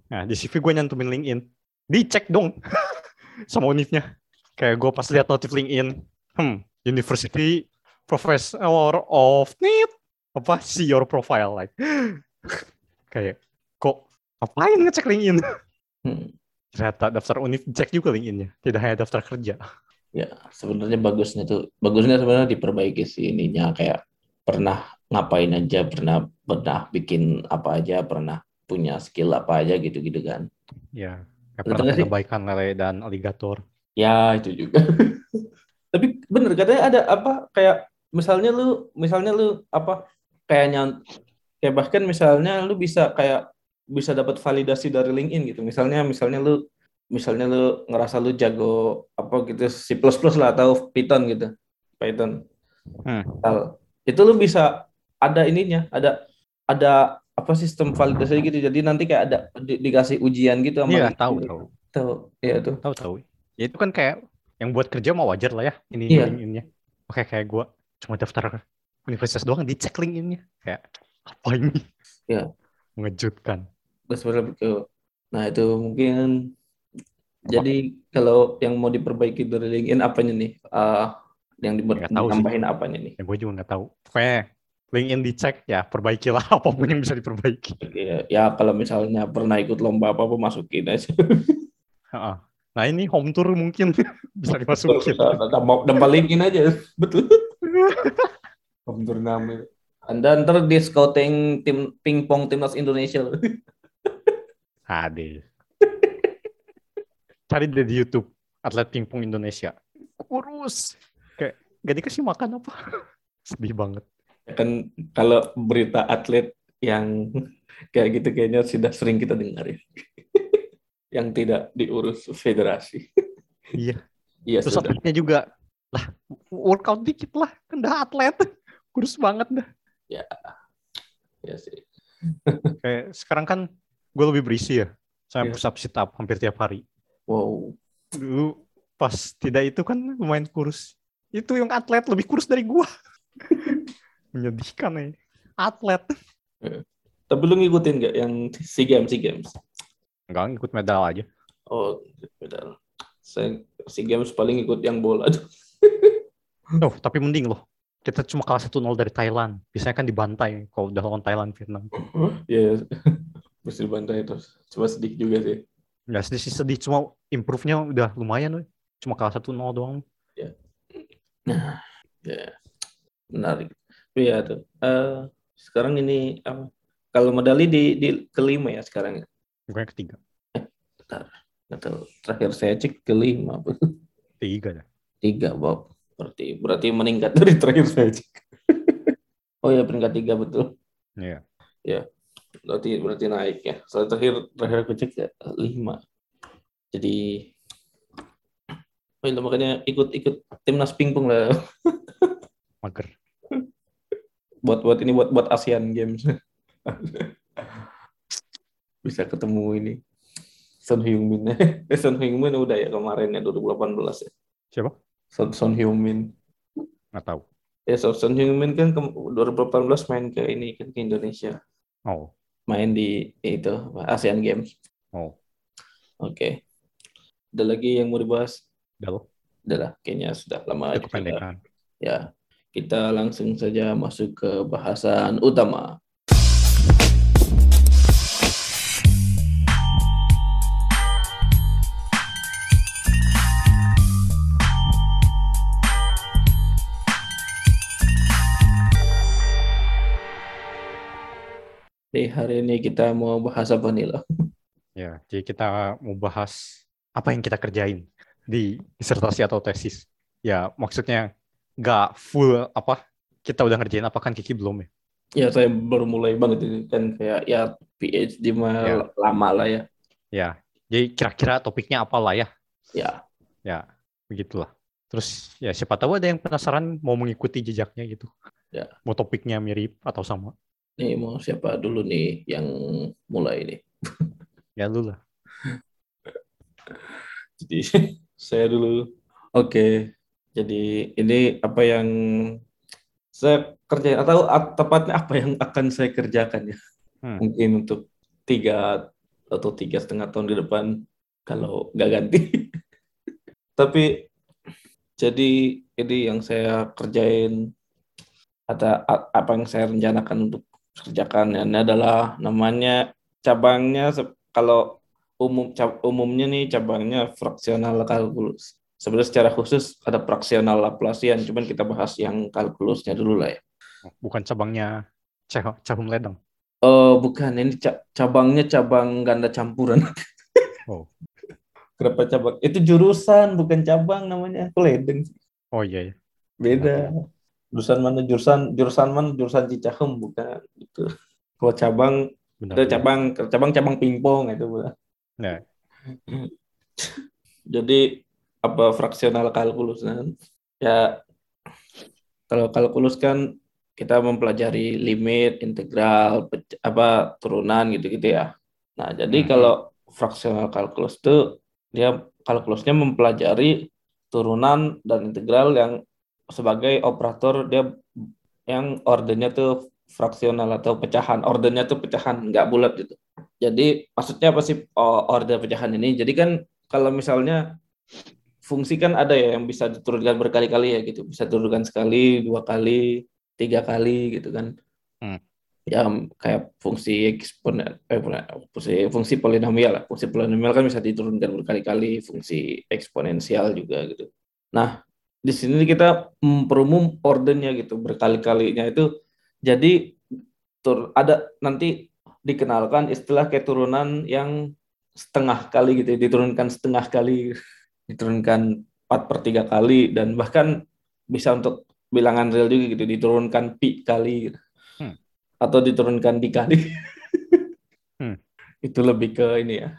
Nah, di CV gue nyantumin LinkedIn. Dicek dong sama univnya. Kayak gue pas lihat notif LinkedIn. Hmm, University Professor of NIT. Apa? See your profile. Like. Kayak, ngapain ngecek LinkedIn? Hmm. Ternyata daftar univ cek juga LinkedIn-nya. Tidak hanya daftar kerja. ya sebenarnya bagusnya tuh bagusnya sebenarnya diperbaiki sih ininya kayak pernah ngapain aja pernah pernah bikin apa aja pernah punya skill apa aja gitu-gitu kan Ya, kayak pernah sih? kebaikan lele dan aligator. Ya itu juga. Tapi bener katanya ada apa kayak misalnya lu misalnya lu apa kayak nyant kayak bahkan misalnya lu bisa kayak bisa dapat validasi dari LinkedIn gitu. Misalnya misalnya lu misalnya lu ngerasa lu jago apa gitu C++ lah atau Python gitu. Python. Hmm. Misal, itu lu bisa ada ininya, ada ada apa sistem validasi gitu. Jadi nanti kayak ada di- dikasih ujian gitu sama Iya, tahu tahu. Tahu. Iya tuh. Tahu tahu. Ya itu kan kayak yang buat kerja mau wajar lah ya ini Iya. LinkedIn-nya. Oke, kayak gua cuma daftar universitas doang dicek LinkedIn-nya. Kayak apa ini? Iya. Mengejutkan. Gue sebenarnya begitu. Nah itu mungkin jadi kalau yang mau diperbaiki dari LinkedIn apanya nih? Eh yang dibuat ditambahin apanya nih? Ya gue juga nggak tahu. Pokoknya LinkedIn dicek ya perbaikilah apa pun yang bisa diperbaiki. Ya, ya kalau misalnya pernah ikut lomba apa apa masukin aja. Nah ini home tour mungkin bisa dimasukin. Tambah tambah LinkedIn aja, betul. Om turnamen. Anda ntar di scouting tim pingpong timnas Indonesia. Ade. Cari deh di YouTube atlet pingpong Indonesia. Kurus. Kayak gak dikasih makan apa? Sedih banget. kan kalau berita atlet yang kayak gitu kayaknya sudah sering kita dengar ya. yang tidak diurus federasi. Iya. Iya Terus sudah. atletnya juga lah workout dikit lah kan dah atlet kurus banget dah Ya ya sih. Kayak sekarang kan gue lebih berisi ya. Saya Iya. push up sit up hampir tiap hari. Wow. Dulu pas tidak itu kan lumayan kurus. Itu yang atlet lebih kurus dari gua. Menyedihkan ya. Atlet. Tapi lu ngikutin gak yang SEA Games, SEA Games? Enggak ngikut medal aja. Oh, beda. Saya SEA Games paling ikut yang bola. Oh, tapi mending loh. Kita cuma kalah 1-0 dari Thailand. Biasanya kan dibantai kalau udah lawan Thailand, Vietnam. Ya, mesti dibantai terus. Cuma sedih juga sih. Nggak sedih sih sedih. Cuma improve-nya udah lumayan. Woy. Cuma kalah 1-0 doang. Nah, ya menarik. Tapi ya tuh. eh, sekarang ini apa? Kalau medali di di kelima ya sekarang ya. Bukan ketiga. Nggak tahu. Terakhir saya cek kelima. Tiga ya. Tiga, Bob. Berarti berarti meningkat dari terakhir saya cek. oh ya peringkat tiga betul. Iya. Berarti berarti naik ya. Soalnya terakhir terakhir aku cek ya, lima. Jadi Oh, iya, makanya ikut-ikut timnas pingpong lah Mager. buat buat ini buat buat ASEAN Games. Bisa ketemu ini Son Heung-min. Eh Son Heung-min udah ya kemarin ya 2018 ya. Siapa? Son, Son Heung-min. Nggak tahu. Ya Son, Son Heung-min kan ke, 2018 main ke ini kan ke Indonesia. Oh. Main di itu ASEAN Games. Oh. Oke. Ada lagi yang mau dibahas? Udah. Udah lah, kayaknya sudah lama Itu kita- kependekan. Ya, kita langsung saja masuk ke bahasan utama. Di hari ini kita mau bahas apa nih loh? Ya, jadi kita mau bahas apa yang kita kerjain di disertasi atau tesis. Ya, maksudnya nggak full apa kita udah ngerjain apa kan Kiki belum ya? Ya saya baru mulai banget ini kan kayak ya PhD mah Ya. lama lah ya. Ya, jadi kira-kira topiknya apa lah ya? Ya, Ya, begitulah. Terus ya siapa tahu ada yang penasaran mau mengikuti jejaknya gitu. Ya. Mau topiknya mirip atau sama. Nih mau siapa dulu nih yang mulai nih? Ya lu lah. Jadi saya dulu. Oke. Jadi ini apa yang saya kerjain atau at- tepatnya apa yang akan saya kerjakan ya? Hmm. Mungkin untuk tiga atau tiga setengah tahun ke depan kalau nggak ganti. Tapi jadi ini yang saya kerjain atau a- apa yang saya rencanakan untuk kerjakan ini adalah namanya cabangnya kalau umum cab- umumnya nih cabangnya fraksional kalkulus. Sebenarnya secara khusus ada fraksional Laplacian, cuman kita bahas yang kalkulusnya dulu lah ya. Bukan cabangnya Cahum Ledeng. Oh, bukan ini ca- cabangnya cabang ganda campuran. Oh. Kenapa cabang? Itu jurusan bukan cabang namanya. Aku ledeng. Oh iya ya. Beda. Jurusan mana? Jurusan jurusan mana? Jurusan Cicahem bukan gitu. Kalau cabang Benar. itu cabang cabang cabang pingpong itu bukan. Nah, Jadi apa fraksional kalkulus kan? Ya kalau kalkulus kan kita mempelajari limit, integral, apa turunan gitu-gitu ya. Nah, jadi Hmm. kalau fraksional kalkulus itu dia kalkulusnya mempelajari turunan dan integral yang sebagai operator dia yang ordernya tuh fraksional atau pecahan. Ordernya tuh pecahan, nggak bulat gitu. Jadi maksudnya apa sih order pecahan ini? Jadi kan kalau misalnya fungsi kan ada ya yang bisa diturunkan berkali-kali ya gitu. Bisa diturunkan sekali, dua kali, tiga kali gitu kan. Hmm. Ya kayak fungsi eksponen, eh, fungsi, fungsi polinomial lah. Fungsi polinomial kan bisa diturunkan berkali-kali, fungsi eksponensial juga gitu. Nah, di sini kita memperumum ordernya gitu berkali-kalinya itu jadi tur ada nanti dikenalkan istilah keturunan yang setengah kali gitu diturunkan setengah kali diturunkan 4 per 3 kali dan bahkan bisa untuk bilangan real juga gitu diturunkan pi kali gitu. Hmm. atau diturunkan dikali Hmm. itu lebih ke ini ya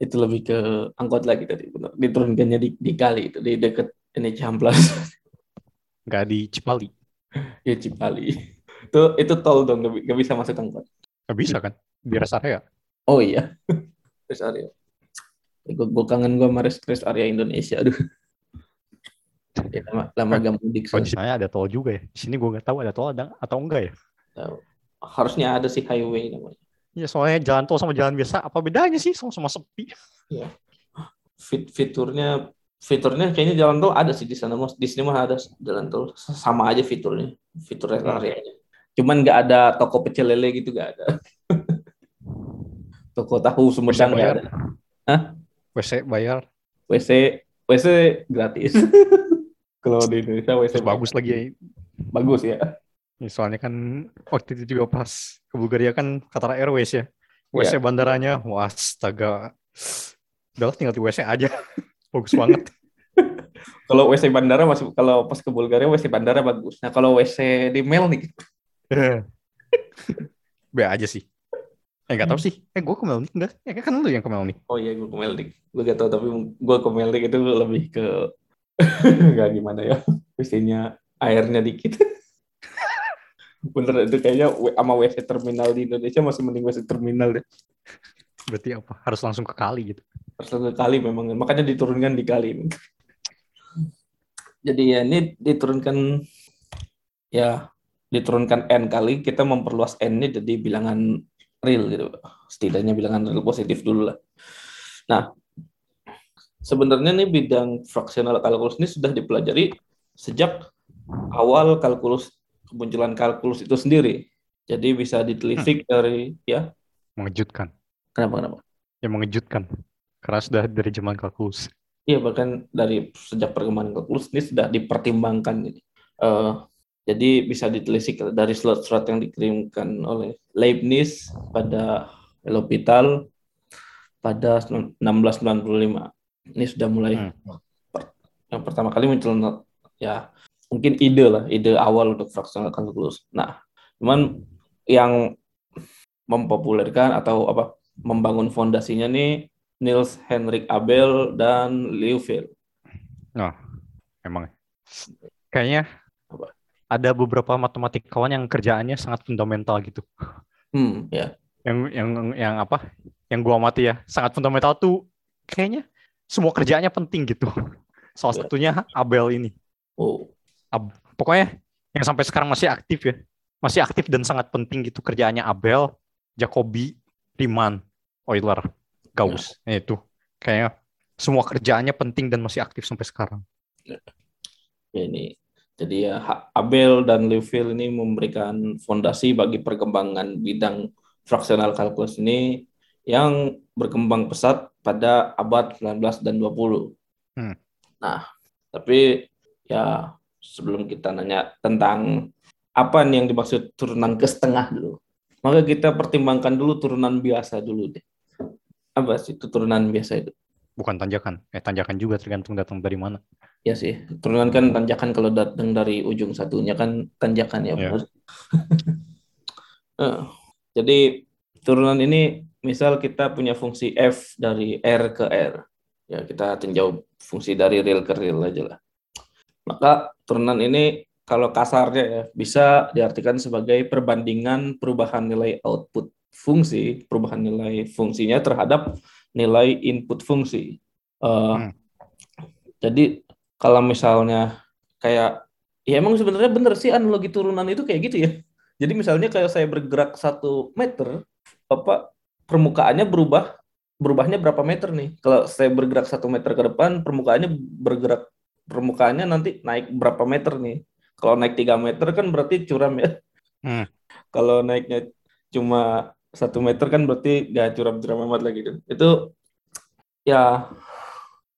itu lebih ke angkot lagi tadi benar diturunkannya di, dikali itu di deket ini Cihamplas nggak di Cipali. ya Cipali itu itu tol dong, nggak nggak bisa masuk angkot. Nggak bisa kan? Di rest area. Oh iya, rest area. Gue, gue kangen gue sama rest, rest area Indonesia, aduh. Ya, lama, lama gak mudik. Kalau di ada tol juga ya. Di sini gue nggak tahu ada tol ada atau enggak ya. Harusnya ada sih highway namanya. Ya soalnya jalan tol sama jalan biasa apa bedanya sih sama-sama sepi. Fit, fiturnya fiturnya kayaknya jalan tol ada sih di sana mas di sini mah ada jalan tol sama aja fiturnya fitur rest Hmm. areanya cuman nggak ada toko pecel lele gitu nggak ada toko tahu Sumedang nggak ada WC bayar. WC WC gratis kalau di Indonesia WC Terus bagus lagi ya. bagus ya Ya, soalnya kan waktu itu juga pas ke Bulgaria kan Qatar Airways ya. WC bandaranya, wah astaga. Udah tinggal di WC aja. Bagus banget. kalau WC bandara masih kalau pas ke Bulgaria WC bandara bagus nah kalau WC di Mel nih B aja sih. Eh nggak tahu sih. Eh gue ke Melnik enggak? Ya kan lu yang ke Melnik. oh iya gue ke Meldik gue gak tau tapi gue ke Meldik itu lebih ke nggak gimana ya WC-nya airnya dikit bener itu kayaknya sama WC terminal di Indonesia masih mending WC terminal deh Berarti apa? Harus langsung ke kali gitu. harus ke kali memang. Makanya diturunkan di kali. Jadi ya ini diturunkan ya diturunkan n kali. Kita memperluas n nya jadi bilangan real gitu. Setidaknya bilangan real positif dulu lah. Nah sebenarnya nih bidang fraksional kalkulus ini sudah dipelajari sejak awal kalkulus kemunculan kalkulus itu sendiri. Jadi bisa ditelisik dari ya Mengejutkan. Kenapa kenapa Ya mengejutkan. Karena sudah dari zaman kalkulus. Iya bahkan dari sejak perkembangan kalkulus ini sudah dipertimbangkan gitu. Eh, jadi bisa ditelisik dari surat-surat yang dikirimkan oleh Leibniz pada L'Hopital pada 1695. Ini sudah mulai Hmm. yang pertama kali muncul ya mungkin ide lah, ide awal untuk fraksional kalkulus. Nah, cuman yang mempopulerkan atau apa membangun fondasinya nih Niels Henrik Abel dan Liouville. Emang. Kayaknya Apa? ada beberapa matematikawan yang kerjaannya sangat fundamental gitu. Hmm, ya. Yang yang yang apa? Yang gua amati ya, sangat fundamental tuh kayaknya semua kerjaannya penting gitu. Salah Ya. satunya Abel ini. Oh, Pokoknya yang sampai sekarang masih aktif ya. Masih aktif dan sangat penting gitu kerjaannya Abel, Jacobi, Riemann, Euler, Gauss. Nah, itu kayaknya semua kerjaannya penting dan masih aktif sampai sekarang. ya ini. Jadi ya Abel dan Liouville ini memberikan fondasi bagi perkembangan bidang fraksional kalkulus ini yang berkembang pesat pada abad 19 dan 20. Hmm. Nah, tapi ya sebelum kita nanya tentang apa nih yang dimaksud turunan ke setengah dulu, maka kita pertimbangkan dulu turunan biasa dulu deh. Apa sih itu turunan biasa itu? Bukan tanjakan. Eh tanjakan juga tergantung datang dari mana. Ya sih, turunan kan tanjakan kalau datang dari ujung satunya kan tanjakan ya. Iya. benar. Eh, jadi turunan ini misal kita punya fungsi f dari r ke r. Ya kita tinjau fungsi dari real ke real aja lah. Maka turunan ini kalau kasarnya ya bisa diartikan sebagai perbandingan perubahan nilai output fungsi, perubahan nilai fungsinya terhadap nilai input fungsi. Eh, Hmm. Jadi kalau misalnya kayak ya emang sebenarnya bener sih analogi turunan itu kayak gitu ya. Jadi misalnya kayak saya bergerak satu meter, apa permukaannya berubah, berubahnya berapa meter nih? Kalau saya bergerak satu meter ke depan, permukaannya bergerak, permukaannya nanti naik berapa meter nih? Kalau naik tiga meter kan berarti curam ya. Hmm. Kalau naiknya cuma satu meter kan berarti gak curam-curam amat lagi gitu. Itu ya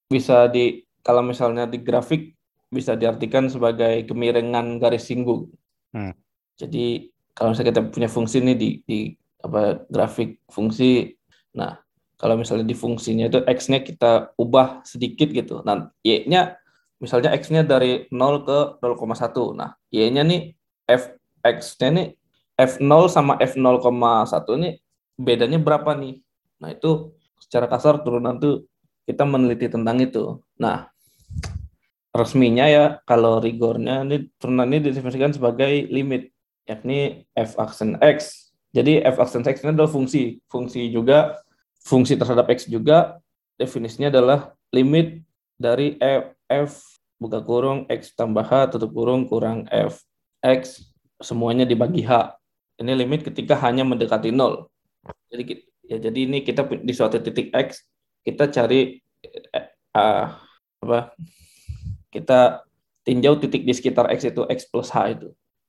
bisa di kalau misalnya di grafik bisa diartikan sebagai kemiringan garis singgung. Hmm. Jadi kalau misalnya kita punya fungsi nih di, di apa grafik fungsi, nah kalau misalnya di fungsinya itu x-nya kita ubah sedikit gitu. Nah, y-nya misalnya x-nya dari 0 ke 0,1. Nah, y-nya nih f x-nya nih f0 sama f0,1 ini bedanya berapa nih? Nah, itu secara kasar turunan tuh kita meneliti tentang itu. Nah, resminya ya kalau rigornya ini turunan ini didefinisikan sebagai limit yakni f aksen x. Jadi f aksen x ini adalah fungsi, fungsi juga fungsi terhadap x juga definisinya adalah limit dari f, f buka kurung x tambah h tutup kurung kurang f x semuanya dibagi h. Ini limit ketika hanya mendekati nol. Jadi ya jadi ini kita di suatu titik x kita cari uh, apa kita tinjau titik di sekitar x itu x plus h itu.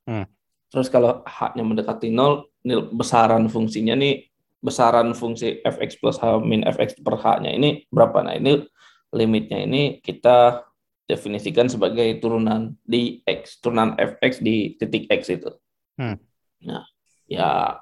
Hmm. Terus kalau h-nya mendekati nol, nil besaran fungsinya nih besaran fungsi fx plus h min fx per h-nya ini berapa? Nah ini limitnya ini kita definisikan sebagai turunan di x, turunan fx di titik x itu. Hmm. Nah, ya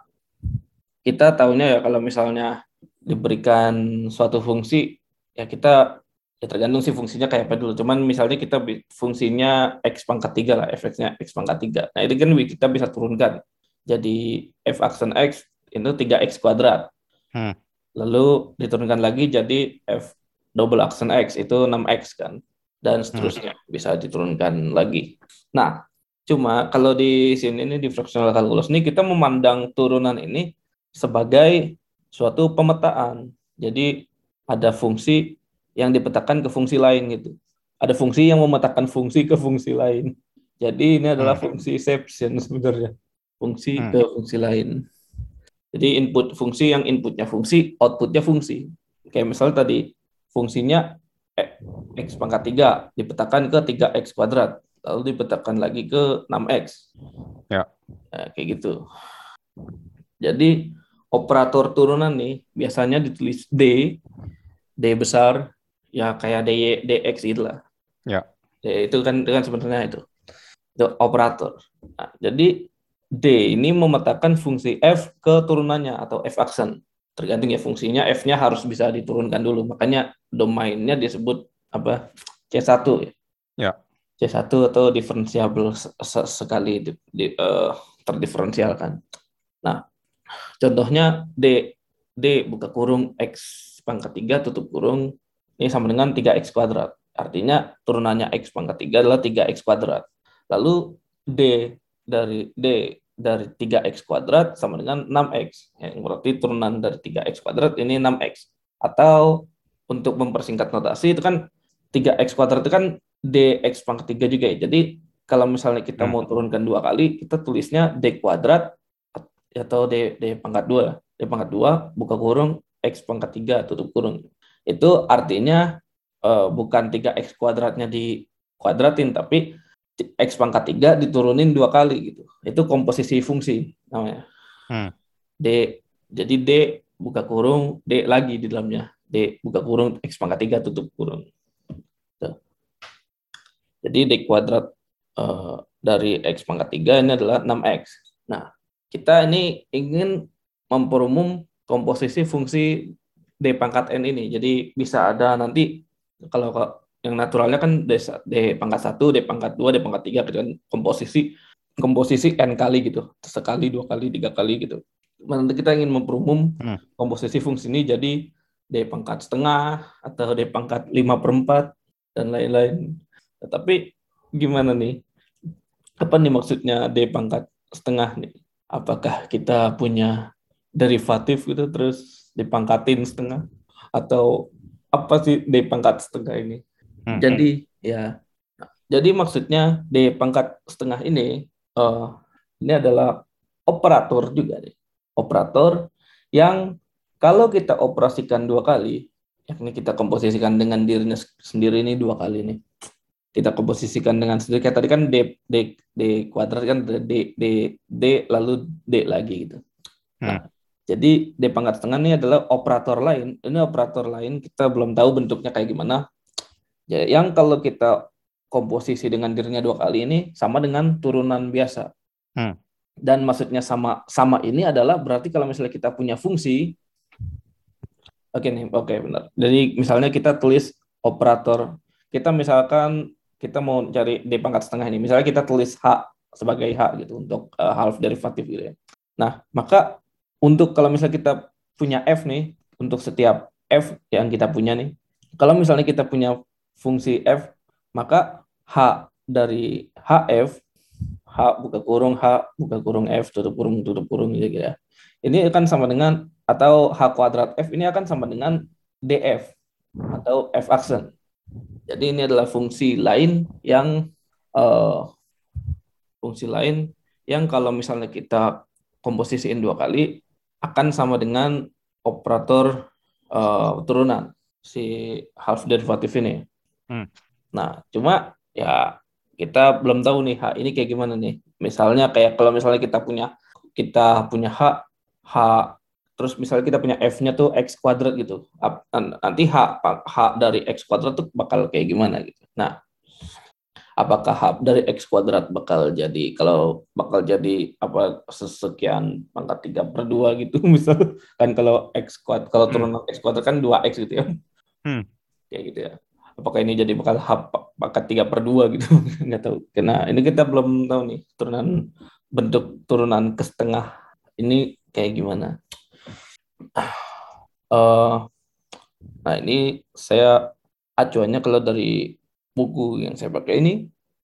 kita tahunya ya kalau misalnya diberikan suatu fungsi ya kita ya tergantung sih fungsinya kayak apa dulu. Cuman misalnya kita fungsinya x pangkat tiga lah, fx-nya x pangkat tiga. Nah itu kan kita bisa turunkan. Jadi f aksen x itu 3x kuadrat. Hmm. Lalu diturunkan lagi jadi f double aksen x itu 6x kan. Dan seterusnya hmm. bisa diturunkan lagi. Nah, cuma kalau di sini ini di fractional calculus ini kita memandang turunan ini sebagai suatu pemetaan. Jadi ada fungsi yang dipetakan ke fungsi lain gitu. Ada fungsi yang memetakan fungsi ke fungsi lain. Jadi ini adalah hmm. fungsi exception sebenarnya. Fungsi hmm. ke fungsi lain. Jadi input fungsi yang inputnya fungsi, outputnya fungsi. Kayak misalnya tadi fungsinya x pangkat 3 dipetakan ke 3x kuadrat, lalu dipetakan lagi ke 6x. Ya. Nah, kayak gitu. Jadi operator turunan nih biasanya ditulis D, D besar, ya kayak dy dx gitu lah ya D, itu kan kan sebenarnya itu itu operator nah, jadi d ini memetakan fungsi f ke turunannya atau f aksen tergantung ya fungsinya f-nya harus bisa diturunkan dulu makanya domainnya disebut apa c1 ya ya c1 atau diferensiabel sekali di, di, uh, terdiferensialkan nah contohnya d d buka kurung x pangkat 3 tutup kurung ini sama dengan 3x kuadrat. Artinya turunannya x pangkat 3 adalah 3x kuadrat. Lalu D dari D dari 3x kuadrat sama dengan 6x. Yang berarti turunan dari 3x kuadrat ini 6x. Atau untuk mempersingkat notasi itu kan 3x kuadrat itu kan dx pangkat 3 juga ya. Jadi kalau misalnya kita hmm. mau turunkan dua kali, kita tulisnya d kuadrat atau d, d pangkat 2. d pangkat 2 buka kurung x pangkat 3 tutup kurung itu artinya uh, bukan 3x kuadratnya di kuadratin tapi x pangkat 3 diturunin dua kali gitu. Itu komposisi fungsi namanya. Hmm. D jadi D buka kurung D lagi di dalamnya. D buka kurung x pangkat 3 tutup kurung. Tuh. Jadi D kuadrat uh, dari x pangkat 3 ini adalah 6x. Nah, kita ini ingin memperumum komposisi fungsi D pangkat N ini. Jadi bisa ada nanti kalau yang naturalnya kan D, D pangkat 1, D pangkat 2, D pangkat 3 gitu kan komposisi komposisi N kali gitu. Sekali, dua kali, tiga kali gitu. Nanti kita ingin memperumum hmm. komposisi fungsi ini jadi D pangkat setengah atau D pangkat 5 per 4 dan lain-lain. Tetapi gimana nih? Apa nih maksudnya D pangkat setengah nih? Apakah kita punya derivatif gitu terus dipangkatin setengah atau apa sih D pangkat setengah ini? Hmm. Jadi ya, jadi maksudnya D pangkat setengah ini uh, ini adalah operator juga nih, operator yang kalau kita operasikan dua kali, yakni kita komposisikan dengan dirinya sendiri ini dua kali nih, kita komposisikan dengan sendiri kayak tadi kan D D D kuadrat kan D D D lalu D lagi gitu. Nah, hmm. Jadi D pangkat setengah ini adalah operator lain. Ini operator lain kita belum tahu bentuknya kayak gimana. Ya, yang kalau kita komposisi dengan dirinya dua kali ini sama dengan turunan biasa. Hmm. Dan maksudnya sama sama ini adalah berarti kalau misalnya kita punya fungsi, oke okay nih, oke okay, benar. Jadi misalnya kita tulis operator, kita misalkan kita mau cari D pangkat setengah ini, misalnya kita tulis H sebagai H gitu untuk uh, half derivatif gitu ya. Nah, maka untuk kalau misalnya kita punya f nih untuk setiap f yang kita punya nih kalau misalnya kita punya fungsi f maka h dari hf h buka kurung H buka kurung F tutup kurung tutup kurung gitu ya. Ini akan sama dengan atau H kuadrat F ini akan sama dengan DF atau F aksen. Jadi ini adalah fungsi lain yang uh, fungsi lain yang kalau misalnya kita komposisiin dua kali akan sama dengan operator uh, turunan si half derivatif ini. Hmm. Nah, cuma ya kita belum tahu nih H ini kayak gimana nih. Misalnya kayak kalau misalnya kita punya kita punya H H terus misalnya kita punya f-nya tuh x kuadrat gitu. Nanti h h dari x kuadrat tuh bakal kayak gimana gitu. Nah, apakah h dari x kuadrat bakal jadi kalau bakal jadi apa sesekian pangkat tiga per dua gitu misal kan kalau x kuadrat kalau turunan hmm. x kuadrat kan dua x gitu ya. Hmm. Kayak gitu ya. Apakah ini jadi bakal h pangkat tiga per dua gitu nggak tahu. Karena ini kita belum tahu nih turunan bentuk turunan ke setengah ini kayak gimana. Uh, nah ini saya acuannya kalau dari buku yang saya pakai ini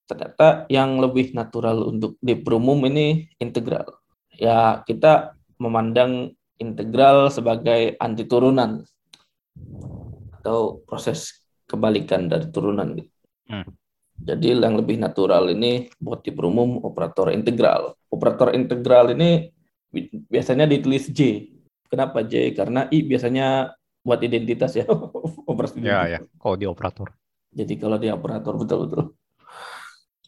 ternyata yang lebih natural untuk di perumum ini integral. Ya kita memandang integral sebagai anti turunan atau proses kebalikan dari turunan. Hmm. Jadi yang lebih natural ini buat di perumum operator integral. Operator integral ini biasanya ditulis J. Kenapa J? Karena I biasanya buat identitas ya. Operasi ya, ya. Kalau di operator. Jadi kalau di operator betul-betul.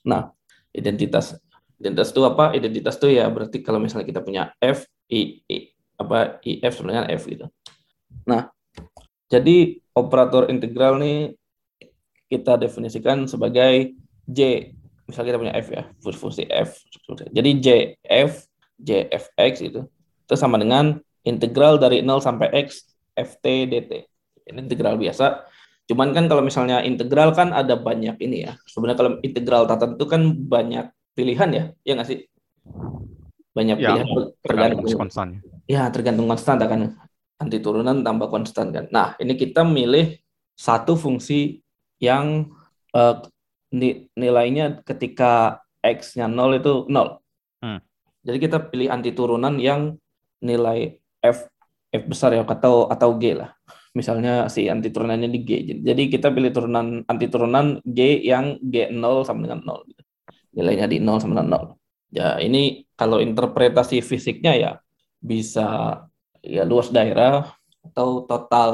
Nah, identitas identitas itu apa? Identitas itu ya berarti kalau misalnya kita punya F, I, I apa I F sebenarnya F gitu. Nah, jadi operator integral nih kita definisikan sebagai J. Misalnya kita punya F ya, fungsi F. Jadi J, F JFX itu itu sama dengan integral dari 0 sampai x ft dt. Ini integral biasa. Cuman kan kalau misalnya integral kan ada banyak ini ya. Sebenarnya kalau integral tertentu kan banyak pilihan ya, ya nggak sih? Banyak ya, pilihan tergantung konstan. Ya, tergantung konstan kan. Anti turunan tambah konstan kan. Nah, ini kita milih satu fungsi yang uh, nilainya ketika x-nya 0 itu 0. Hmm. Jadi kita pilih anti turunan yang nilai F F besar ya atau atau G lah. Misalnya si anti turunannya di G. Jadi kita pilih turunan anti turunan G yang G 0 sama dengan 0 gitu. Nilainya di 0 sama dengan 0. Ya, ini kalau interpretasi fisiknya ya bisa ya luas daerah atau total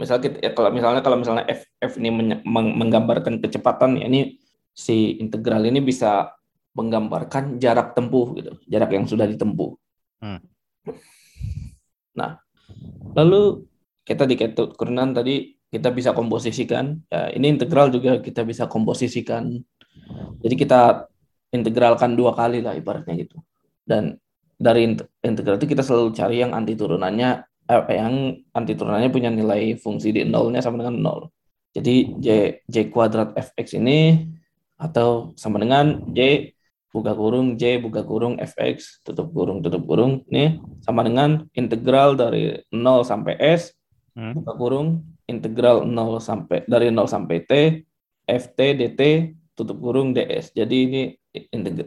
misalnya kita, ya, kalau misalnya kalau misalnya F F ini menggambarkan kecepatan ya ini si integral ini bisa menggambarkan jarak tempuh gitu, jarak yang sudah ditempuh. Hmm. Nah, lalu kita di keturunan tadi kita bisa komposisikan. Ya, ini integral juga kita bisa komposisikan. Jadi kita integralkan dua kali lah ibaratnya gitu. Dan dari integral itu kita selalu cari yang anti turunannya eh, yang anti turunannya punya nilai fungsi di nolnya sama dengan nol. Jadi j j kuadrat fx ini atau sama dengan j buka kurung J buka kurung fx tutup kurung tutup kurung nih sama dengan integral dari 0 sampai S hmm. buka kurung integral 0 sampai dari 0 sampai T ft dt tutup kurung ds jadi ini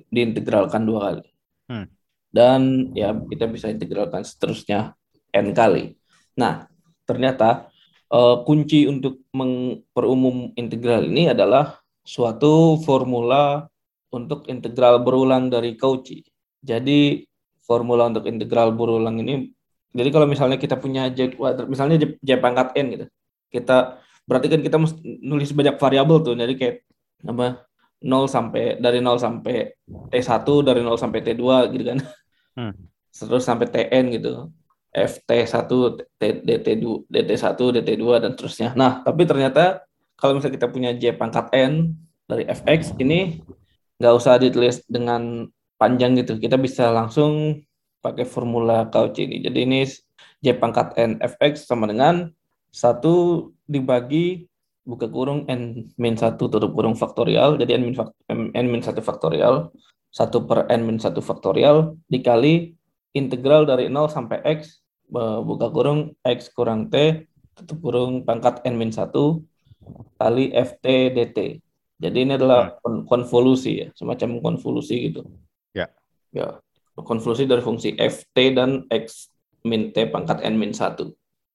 diintegralkan dua kali hmm. Dan ya kita bisa integralkan seterusnya n kali nah ternyata uh, kunci untuk memperumum integral ini adalah suatu formula untuk integral berulang dari Cauchy. Jadi formula untuk integral berulang ini, jadi kalau misalnya kita punya j misalnya j, pangkat n gitu, kita berarti kan kita nulis banyak variabel tuh, jadi kayak apa 0 sampai dari 0 sampai T1 dari 0 sampai T2 gitu kan. Hmm. Terus sampai Tn gitu. FT1, DT2, DT1, DT2 dan terusnya. Nah, tapi ternyata kalau misalnya kita punya J pangkat N dari Fx ini nggak usah ditulis dengan panjang gitu. Kita bisa langsung pakai formula Cauchy ini. Jadi ini J pangkat N Fx sama dengan satu dibagi buka kurung N min 1 tutup kurung faktorial. Jadi N min, 1 faktorial. 1 per N min 1 faktorial dikali integral dari 0 sampai X buka kurung X kurang T tutup kurung pangkat N min 1 kali FT dt. Jadi ini adalah kon- konvolusi ya, semacam konvolusi gitu. Ya. Ya, konvolusi dari fungsi ft dan x min t pangkat n min 1.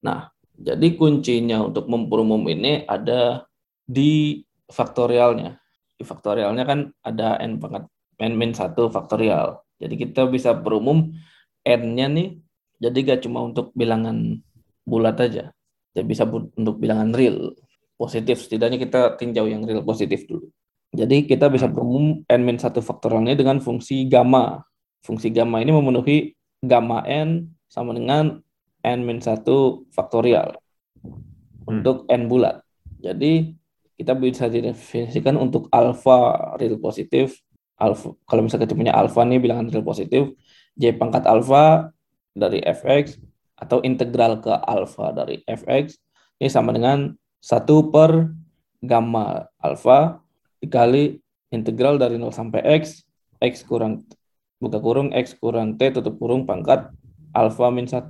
Nah, jadi kuncinya untuk memperumum ini ada di faktorialnya. Di faktorialnya kan ada n pangkat n min 1 faktorial. Jadi kita bisa berumum n-nya nih jadi gak cuma untuk bilangan bulat aja. Jadi bisa untuk bilangan real positif. Setidaknya kita tinjau yang real positif dulu. Jadi kita bisa berumum n min 1 faktorialnya dengan fungsi gamma. Fungsi gamma ini memenuhi gamma n sama dengan n min 1 faktorial untuk n bulat. Jadi kita bisa didefinisikan untuk alfa real positif, alfa kalau misalnya kita punya alfa nih bilangan real positif, j pangkat alfa dari fx atau integral ke alfa dari fx ini sama dengan 1 per gamma alfa dikali integral dari 0 sampai x, x kurang buka kurung x kurang t tutup kurung pangkat alfa min 1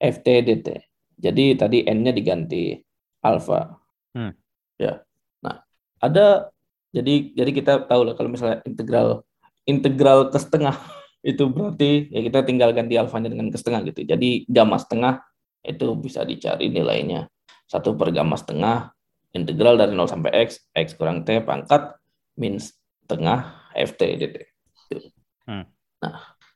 ft dt. Jadi tadi n-nya diganti alfa. Hmm. Ya. Nah, ada jadi jadi kita tahu lah kalau misalnya integral integral ke setengah itu berarti ya kita tinggal ganti alfanya dengan ke setengah gitu. Jadi gamma setengah itu bisa dicari nilainya. Satu per gamma setengah integral dari 0 sampai x, x kurang t pangkat min setengah ft dt. Gitu. Hmm. Nah,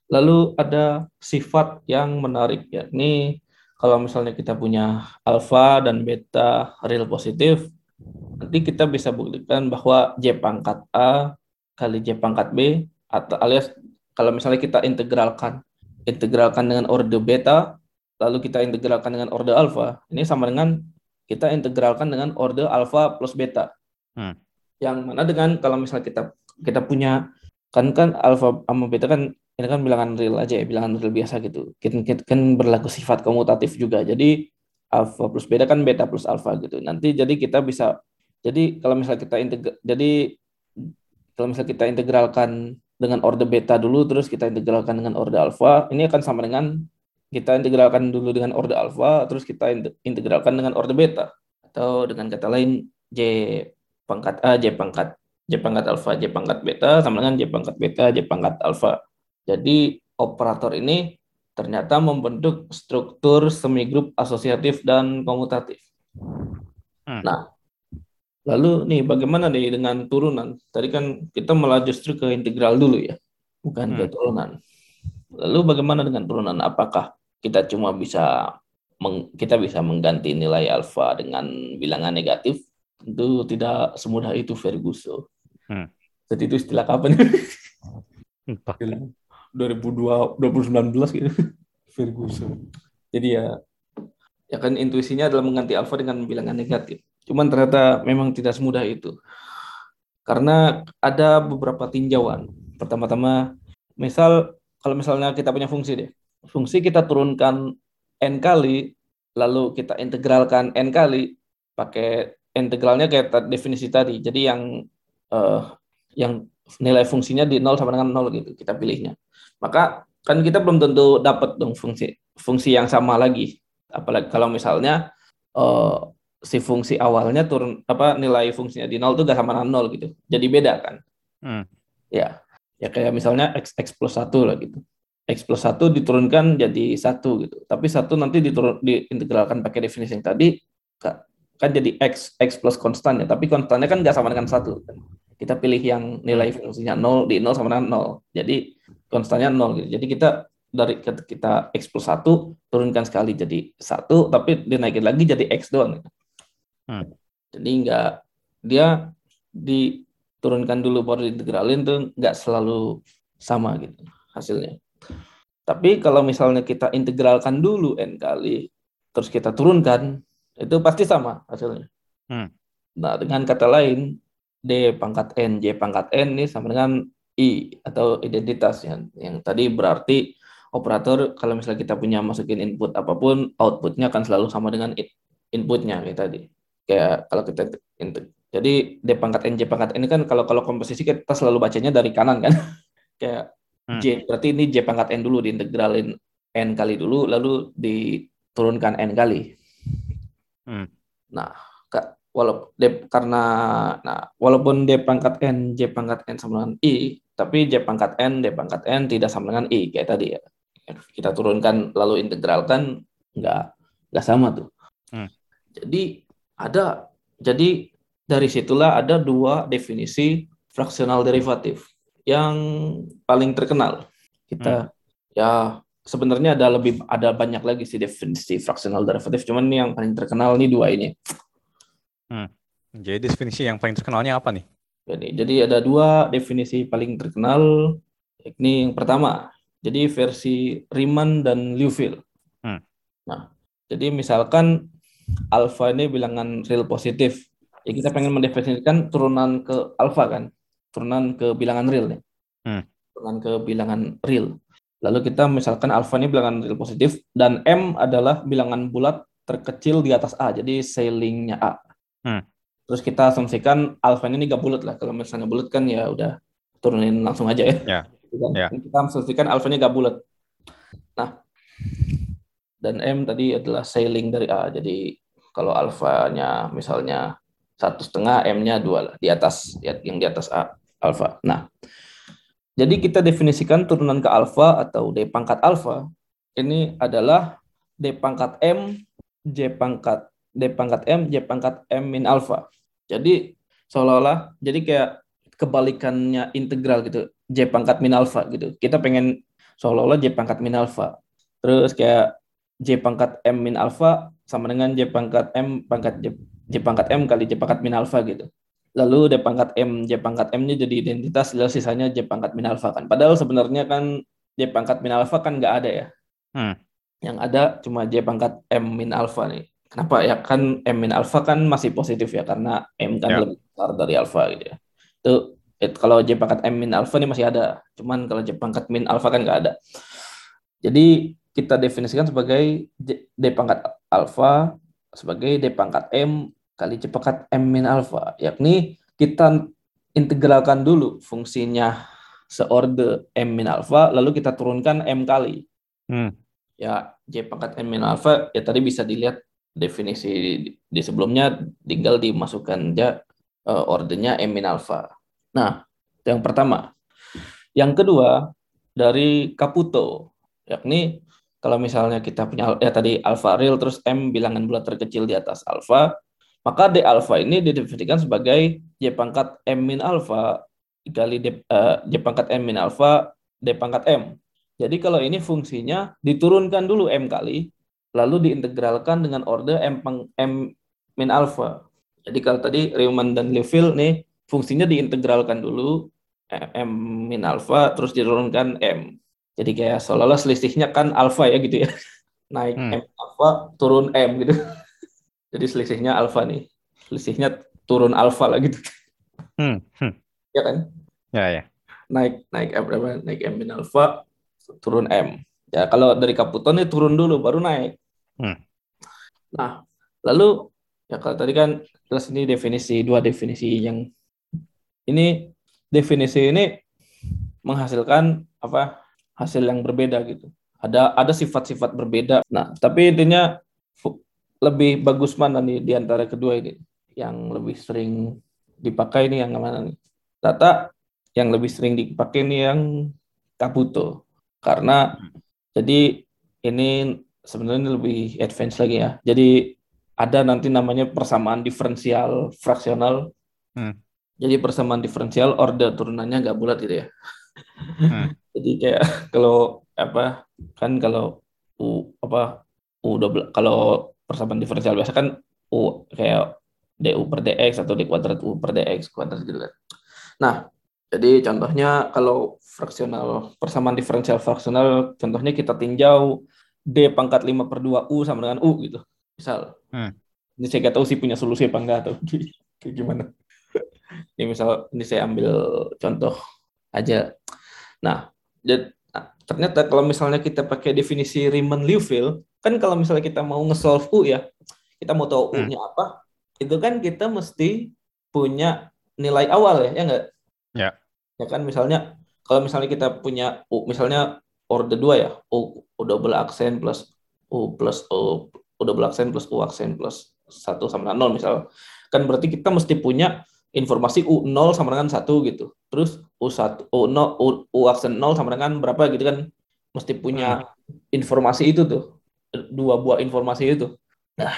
lalu ada sifat yang menarik yakni kalau misalnya kita punya alfa dan beta real positif, nanti kita bisa buktikan bahwa j pangkat a kali j pangkat b atau alias kalau misalnya kita integralkan integralkan dengan orde beta lalu kita integralkan dengan orde alfa ini sama dengan kita integralkan dengan orde alfa plus beta. Hmm. yang mana dengan kalau misalnya kita kita punya kan kan alfa sama beta kan ini kan bilangan real aja ya bilangan real biasa gitu. Kan, kan, kan berlaku sifat komutatif juga. Jadi alfa plus beta kan beta plus alfa gitu. Nanti jadi kita bisa jadi kalau misalnya kita integra jadi kalau misalnya kita integralkan dengan orde beta dulu terus kita integralkan dengan orde alfa ini akan sama dengan kita integralkan dulu dengan orde alfa terus kita integralkan dengan orde beta. Atau dengan kata lain j pangkat a j pangkat j pangkat alfa j pangkat beta sama dengan j pangkat beta j pangkat alfa jadi operator ini ternyata membentuk struktur semigrup asosiatif dan komutatif Hmm. nah Lalu nih bagaimana nih dengan turunan? Tadi kan kita malah justru ke integral dulu ya, bukan ke Hmm. turunan. Lalu bagaimana dengan turunan? Apakah kita cuma bisa meng- kita bisa mengganti nilai alfa dengan bilangan negatif? Tentu tidak semudah itu Ferguson. Hmm. Jadi itu istilah kapan? Entah. 2002 2019 gitu. Ferguson. Jadi ya ya kan intuisinya adalah mengganti alfa dengan bilangan negatif. Cuman ternyata memang tidak semudah itu. Karena ada beberapa tinjauan. Pertama-tama, misal kalau misalnya kita punya fungsi deh. Fungsi kita turunkan n kali, lalu kita integralkan n kali pakai integralnya kayak definisi tadi. Jadi yang eh, yang nilai fungsinya di 0 sama dengan 0 gitu kita pilihnya. Maka kan kita belum tentu dapat dong fungsi fungsi yang sama lagi. Apalagi kalau misalnya eh, si fungsi awalnya turun apa nilai fungsinya di 0 itu gak sama dengan 0 gitu. Jadi beda kan. Hmm. Ya. Ya kayak misalnya x x plus 1 lah gitu. X plus 1 diturunkan jadi 1 gitu. Tapi 1 nanti diturun diintegralkan pakai definisi yang tadi ka- kan jadi x x plus konstannya, tapi konstannya kan nggak sama dengan 1 kan. Kita pilih yang nilai fungsinya 0 di 0 sama dengan 0. Jadi konstannya 0 gitu. Jadi kita dari kita x plus 1 turunkan sekali jadi 1 tapi dinaikin lagi jadi x doang. gitu. Hmm. Jadi nggak dia diturunkan dulu baru diintegralin tuh nggak selalu sama gitu hasilnya. Tapi kalau misalnya kita integralkan dulu n kali terus kita turunkan itu pasti sama hasilnya. Hmm. Nah, dengan kata lain d pangkat n j pangkat n ini sama dengan i atau identitas yang yang tadi berarti operator kalau misalnya kita punya masukin input apa pun outputnya akan selalu sama dengan in- inputnya kayak tadi. Kayak kalau kita integ- jadi d pangkat n j pangkat n ini kan kalau kalau komposisi kita selalu bacanya dari kanan kan. Kayak Hmm. j berarti ini j pangkat n dulu diintegralin n kali dulu lalu diturunkan n kali. Hmm. nah walaupun D karena nah walaupun D pangkat N J pangkat N sama dengan I tapi J pangkat N D pangkat N tidak sama dengan I kayak tadi ya kita turunkan lalu integralkan nggak nggak sama tuh hmm. jadi ada jadi dari situlah ada dua definisi fraksional derivatif yang paling terkenal kita hmm. ya sebenarnya ada lebih ada banyak lagi sih definisi fraksional derivatif cuman ini yang paling terkenal nih dua ini Hmm. Jadi definisi yang paling terkenalnya apa nih? Jadi, jadi ada dua definisi paling terkenal, yakni yang pertama, jadi versi Riemann dan Liouville. Hmm. Nah, jadi misalkan alfa ini bilangan real positif, ya kita pengen mendefinisikan turunan ke alfa kan, turunan ke bilangan real nih, hmm. turunan ke bilangan real. Lalu kita misalkan alfa ini bilangan real positif dan m adalah bilangan bulat terkecil di atas a, jadi ceilingnya a. Hmm. Terus kita asumsikan alfanya ini gak bulat lah. Kalau misalnya bulat kan ya udah turunin langsung aja ya. Yeah. Yeah. Kita asumsikan alfanya gak bulat. Nah, dan M tadi adalah sailing dari A. Jadi kalau alfanya misalnya satu setengah, M-nya dua lah di atas yang di atas A alfa. Nah, jadi kita definisikan turunan ke alfa atau D pangkat alfa ini adalah D pangkat M, J pangkat D pangkat M, J pangkat M min alpha. Jadi seolah-olah jadi kayak kebalikannya integral gitu. J pangkat min alpha gitu. Kita pengen seolah-olah J pangkat min alpha. Terus kayak J pangkat M min alpha sama dengan J pangkat M pangkat J, J pangkat M kali J pangkat min alpha gitu. Lalu D pangkat M, J pangkat M-nya jadi identitas, lalu sisanya J pangkat min alpha kan. Padahal sebenarnya kan J pangkat min alpha kan nggak ada ya. Hmm. Yang ada cuma J pangkat M min alpha nih. Kenapa ya kan M min alpha kan masih positif ya karena M kan yeah. lebih besar dari alpha gitu ya. Itu it, kalau J pangkat M min alpha ini masih ada. Cuman kalau J pangkat min alpha kan nggak ada. Jadi kita definisikan sebagai J, D pangkat alpha sebagai D pangkat M kali J pangkat M min alpha. Yakni kita integralkan dulu fungsinya seorde M min alpha lalu kita turunkan M kali. Hmm. Ya J pangkat M min alpha ya tadi bisa dilihat definisi di, sebelumnya tinggal dimasukkan aja uh, ordernya M min alpha. Nah, yang pertama. Yang kedua dari Caputo, yakni kalau misalnya kita punya ya tadi alpha real terus M bilangan bulat terkecil di atas alpha, maka D alpha ini didefinisikan sebagai J pangkat M min alpha dikali D, uh, J pangkat M min alpha D pangkat M. Jadi kalau ini fungsinya diturunkan dulu M kali, lalu diintegralkan dengan order M, M min alpha. Jadi kalau tadi Riemann dan Liouville nih fungsinya diintegralkan dulu M min alpha terus diturunkan M. Jadi kayak seolah-olah selisihnya kan alpha ya gitu ya. Naik hmm. M alpha turun M gitu. Jadi selisihnya alpha nih. Selisihnya turun alpha lah gitu. Hmm. Hmm. Ya kan? Ya ya. Naik naik M? Naik M min alpha turun M. Ya kalau dari Kaputon ini turun dulu baru naik. Hmm. Nah, lalu ya kalau tadi kan jelas ini definisi dua definisi yang ini definisi ini menghasilkan apa hasil yang berbeda gitu. Ada ada sifat-sifat berbeda. Nah, tapi intinya lebih bagus mana nih di antara kedua ini? Yang lebih sering dipakai ini yang mana nih? Data yang lebih sering dipakai ini yang Kabuto. Karena jadi ini sebenarnya lebih advance lagi ya. Jadi ada nanti namanya persamaan diferensial fraksional. Hmm. Jadi persamaan diferensial order turunannya nggak bulat gitu ya. Hmm. Jadi kayak kalau apa kan kalau u apa u double kalau persamaan diferensial biasa kan u kayak du per dx atau d kuadrat u per dx kuadrat gitu kan. Nah jadi contohnya kalau fraksional persamaan diferensial fraksional contohnya kita tinjau D pangkat 5 per 2 U sama dengan U gitu. Misal. Hmm. Ini saya nggak tahu sih punya solusi apa enggak atau kayak gimana. ini misal ini saya ambil contoh aja. Nah, jadi, nah, ternyata kalau misalnya kita pakai definisi Riemann-Liouville, kan kalau misalnya kita mau nge-solve U ya, kita mau tahu U-nya hmm. apa, itu kan kita mesti punya nilai awal ya, ya enggak? Ya. Ya kan misalnya kalau misalnya kita punya U, misalnya order dua ya U, U double aksen plus U plus U, U double aksen plus U aksen plus 1 sama dengan 0 misal. Kan berarti kita mesti punya informasi U0 sama dengan 1 gitu. Terus U1 U0 U, U aksen 0 sama dengan berapa gitu kan. Mesti punya hmm. informasi itu tuh. Dua buah informasi itu. Nah,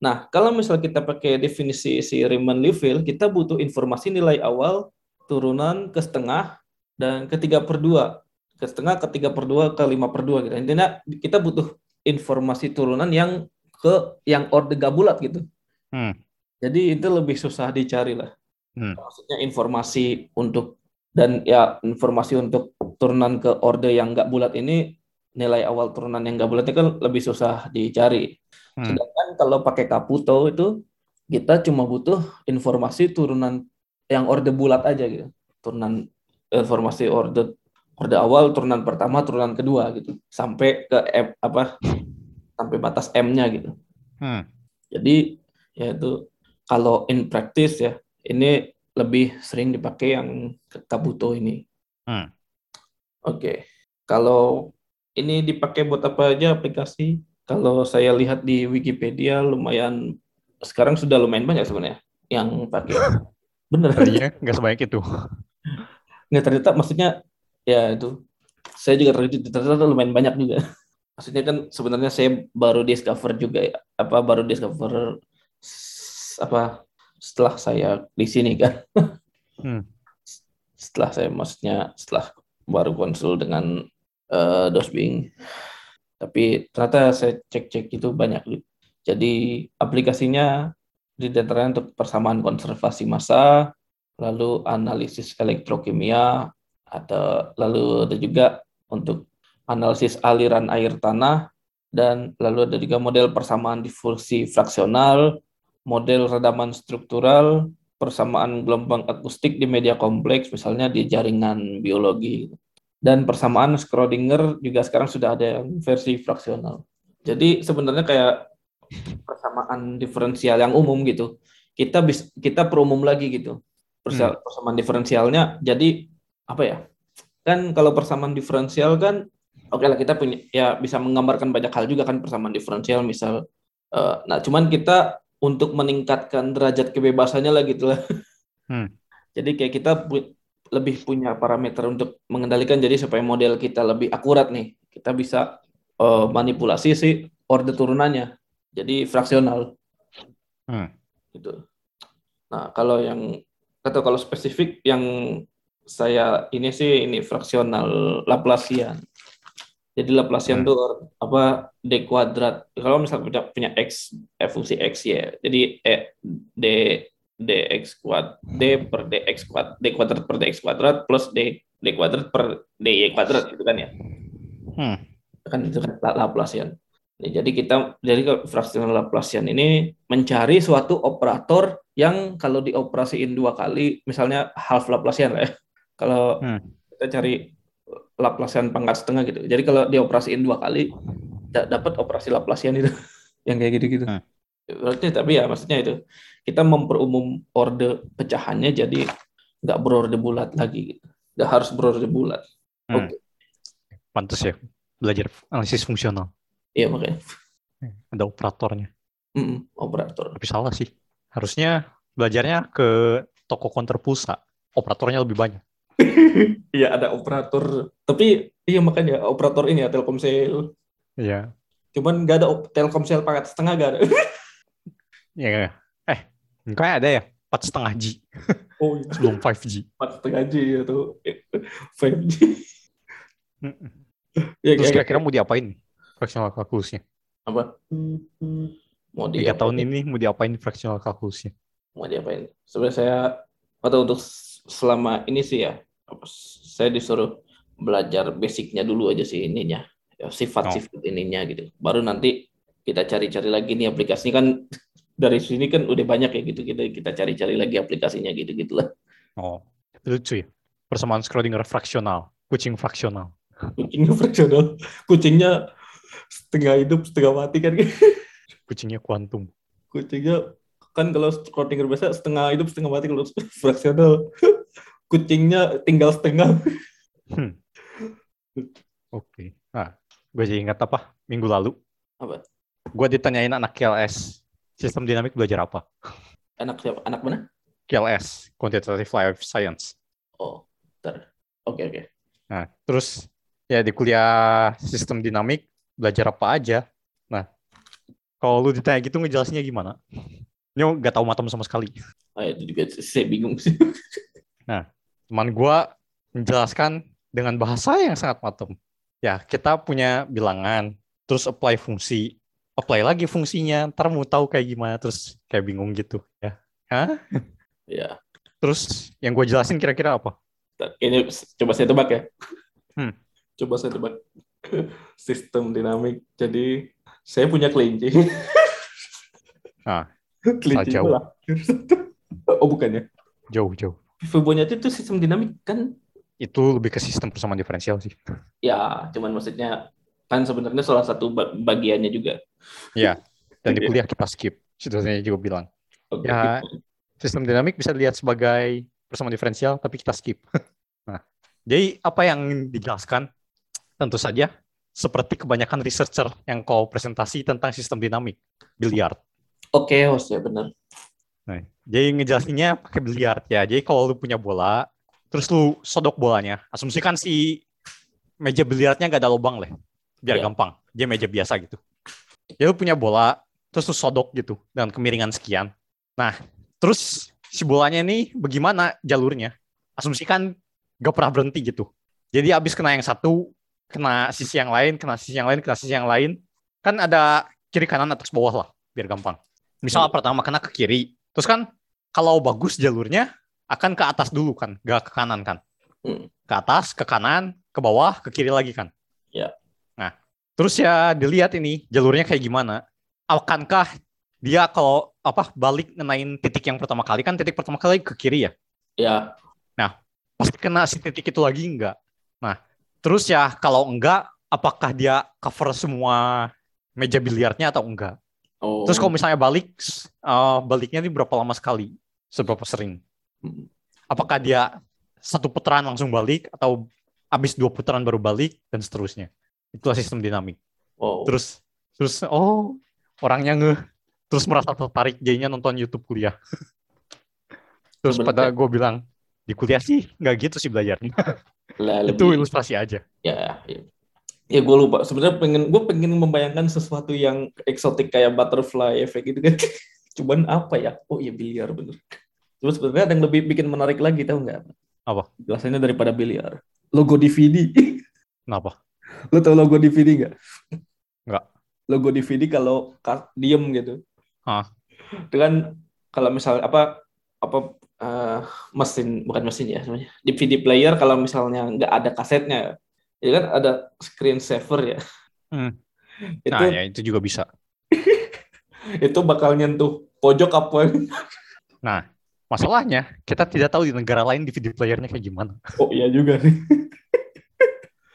nah kalau misal kita pakai definisi si Riemann-Liouville, kita butuh informasi nilai awal, turunan ke setengah, dan ketiga per dua ke setengah ke tiga per dua ke lima per dua gitu intinya kita butuh informasi turunan yang ke yang orde gak bulat gitu hmm. jadi itu lebih susah dicari lah hmm. maksudnya informasi untuk dan ya informasi untuk turunan ke orde yang nggak bulat ini nilai awal turunan yang nggak bulat itu kan lebih susah dicari hmm. sedangkan kalau pakai Kaputo itu kita cuma butuh informasi turunan yang orde bulat aja gitu turunan informasi orde orde awal turunan pertama turunan kedua gitu. Sampai ke M, apa sampai batas M-nya gitu. Hmm. jadi ya itu kalau in practice ya ini lebih sering dipakai yang Kabuto ini. Hmm. oke. Okay. kalau ini dipakai buat apa aja aplikasi? Kalau saya lihat di Wikipedia lumayan sekarang sudah lumayan banyak sebenarnya yang pakai. Bener. Tadinya nggak sebanyak itu. Nggak ternyata maksudnya ya itu. Saya juga terkejut. Ternyata lumayan banyak juga. Maksudnya kan sebenarnya saya baru discover juga ya. Apa baru discover apa setelah saya di sini kan. Hmm. setelah saya maksudnya setelah baru konsul dengan uh, Dosbing tapi ternyata saya cek-cek itu banyak. Jadi aplikasinya di di antaranya untuk persamaan konservasi massa lalu analisis elektrokimia, ada lalu ada juga untuk analisis aliran air tanah dan lalu ada juga model persamaan difusi fraksional, model redaman struktural, persamaan gelombang akustik di media kompleks misalnya di jaringan biologi dan persamaan Schrödinger juga sekarang sudah ada yang versi fraksional. Jadi sebenarnya kayak persamaan diferensial yang umum gitu. Kita bisa kita perumum lagi gitu hmm. persamaan diferensialnya jadi apa ya? Kan kalau persamaan diferensial kan oke okay lah kita punya ya bisa menggambarkan banyak hal juga kan persamaan diferensial misal uh, nah cuman kita untuk meningkatkan derajat kebebasannya lah gitu lah. Hmm. jadi kayak kita pu lebih punya parameter untuk mengendalikan jadi supaya model kita lebih akurat nih. Kita bisa uh, manipulasi si orde turunannya jadi fraksional. Hmm. gitu. Nah kalau yang atau kalau spesifik yang saya ini sih ini fraksional Laplacian. Jadi Laplacian itu hmm. apa d kuadrat. Kalau misalnya punya, punya x f fungsi x ya. Jadi e, d dx kuadrat d per dx kuadrat d kuadrat per dx kuadrat plus d d kuadrat per dy kuadrat gitu kan ya. Hmm. Kan itu kan Laplacian. Jadi kita jadi fraksional Laplacian ini mencari suatu operator yang kalau dioperasiin dua kali, misalnya half Laplacian lah ya. Kalau hmm. kita cari Laplacian pangkat setengah gitu. Jadi kalau dioperasiin dua kali, dapat operasi Laplacian itu yang kayak gitu-gitu. Hmm. Berarti tapi ya maksudnya itu kita memperumum orde pecahannya jadi nggak berorde bulat lagi gitu. Nggak harus berorde bulat. Hmm. Oke. Okay. Pantas ya belajar analisis fungsional. Iya makanya. Ada operatornya. Mm -mm, operator. Tapi salah sih. Harusnya belajarnya ke toko konter pulsa. Operatornya lebih banyak. Iya ada operator. Tapi iya makanya operator ini ya Telkomsel. Iya. Cuman nggak ada Telkomsel paket setengah gak ada. Iya. eh, kayak ada ya empat setengah G. Oh iya. Sebelum 5G. Empat setengah G ya tuh. 5G. ya, Terus kira-kira mau diapain fractional calculusnya? Apa? Mau Tiga tahun ini mau diapain fractional calculusnya? Mau diapain? Sebenarnya saya atau untuk selama ini sih ya, saya disuruh belajar basicnya dulu aja sih ininya, ya, sifat-sifat oh. ininya gitu. Baru nanti kita cari-cari lagi nih aplikasinya kan dari sini kan udah banyak ya gitu kita kita cari-cari lagi aplikasinya gitu gitulah. Oh, lucu ya. Persamaan Schrödinger fraksional, kucing fraksional. Kucingnya fraksional, kucingnya setengah hidup setengah mati kan. kucingnya kuantum kucingnya kan kalau Schrödinger biasa setengah hidup setengah mati kalau fraksional kucingnya tinggal setengah hmm. oke okay. nah gue jadi ingat apa minggu lalu apa gue ditanyain anak KLS sistem dinamik belajar apa? Anak siapa? Anak mana? QLS, Quantitative Life Science. Oh, ntar. Oke, oke. Nah, terus ya di kuliah sistem dinamik belajar apa aja. Nah, kalau lu ditanya gitu ngejelasinnya gimana? Ini nggak tahu matem sama sekali. Ah, itu juga saya bingung sih. Teman gua menjelaskan dengan bahasa yang sangat matem. Ya, kita punya bilangan, terus apply fungsi, apply lagi fungsinya, ntar mau tahu kayak gimana, terus kayak bingung gitu. Ya, Hah? ya. Terus yang gue jelasin kira-kira apa? Ini coba saya tebak ya. Hmm. Coba saya tebak. Sistem dinamik. Jadi saya punya kelinci. Ah, kelinci jauh. bola. oh, bukannya. Jauh-jauh. Fibonacci itu sistem dinamik kan Itu lebih ke sistem persamaan diferensial sih. ya cuman maksudnya kan sebenarnya salah satu ba- bagiannya juga Ya, dan di Iya. kuliah kita skip. Situasinya juga bilang. Oke. Ya. Sistem dinamik bisa dilihat sebagai persamaan diferensial, tapi kita skip. nah, jadi apa yang dijelaskan? Tentu saja seperti kebanyakan researcher yang kau presentasi tentang sistem dinamik, biliar. Oke host ya benar Nah, jadi ngejelasinnya pakai biliar ya. Jadi kalau lu punya bola, terus lu sodok bolanya, asumsikan si meja biliarnya nggak ada lubang lah, biar Iya. gampang. Dia meja biasa gitu. Ya lu punya bola, terus lu sodok gitu dengan kemiringan sekian. Nah, terus si bolanya ini bagaimana jalurnya? Asumsikan gak pernah berhenti gitu. Jadi abis kena yang satu, kena sisi yang lain, kena sisi yang lain, kena sisi yang lain. Kan ada kiri kanan atas bawah lah, biar gampang. Misal Hmm. pertama kena ke kiri, terus kan kalau bagus jalurnya akan ke atas dulu kan, gak ke kanan kan. Hmm. Ke atas, ke kanan, ke bawah, ke kiri lagi kan. Ya. Nah, terus ya dilihat ini jalurnya kayak gimana. Akankah dia kalau apa balik ngenain titik yang pertama kali kan titik pertama kali ke kiri ya ya pasti kena si titik itu lagi enggak nah terus ya kalau enggak apakah dia cover semua meja biliarnya atau enggak oh terus kalau misalnya balik eh, baliknya ini berapa lama sekali? Seberapa sering? Hmm. apakah dia satu putaran langsung balik atau habis dua putaran baru balik dan seterusnya? Itulah sistem dinamik. Oh. Terus terus oh orangnya nge terus merasa tertarik jadinya nonton YouTube kuliah. Terus pada gue bilang di kuliah sih nggak gitu sih belajarnya. Lah, itu lebih- ilustrasi aja. Ya ya, ya gue lupa. Sebenarnya pengen gue pengen membayangkan sesuatu yang eksotik kayak butterfly efek gitu kan. Cuman apa ya? Oh iya biliar bener. Terus sebenarnya ada yang lebih bikin menarik lagi tahu nggak? Apa? jelasannya daripada biliar. Logo DVD kenapa? Lo tau logo DVD nggak? Nggak. logo DVD kalau ka- diem gitu. Itu kan kalau misalnya apa apa eh, mesin bukan mesin ya namanya. DVD player kalau misalnya nggak ada kasetnya ya kan ada screen saver ya. Hmm. itu nah ya itu juga bisa. Itu bakal nyentuh pojok apa? Masalahnya kita tidak tahu di negara lain DVD playernya kayak gimana. Oh iya juga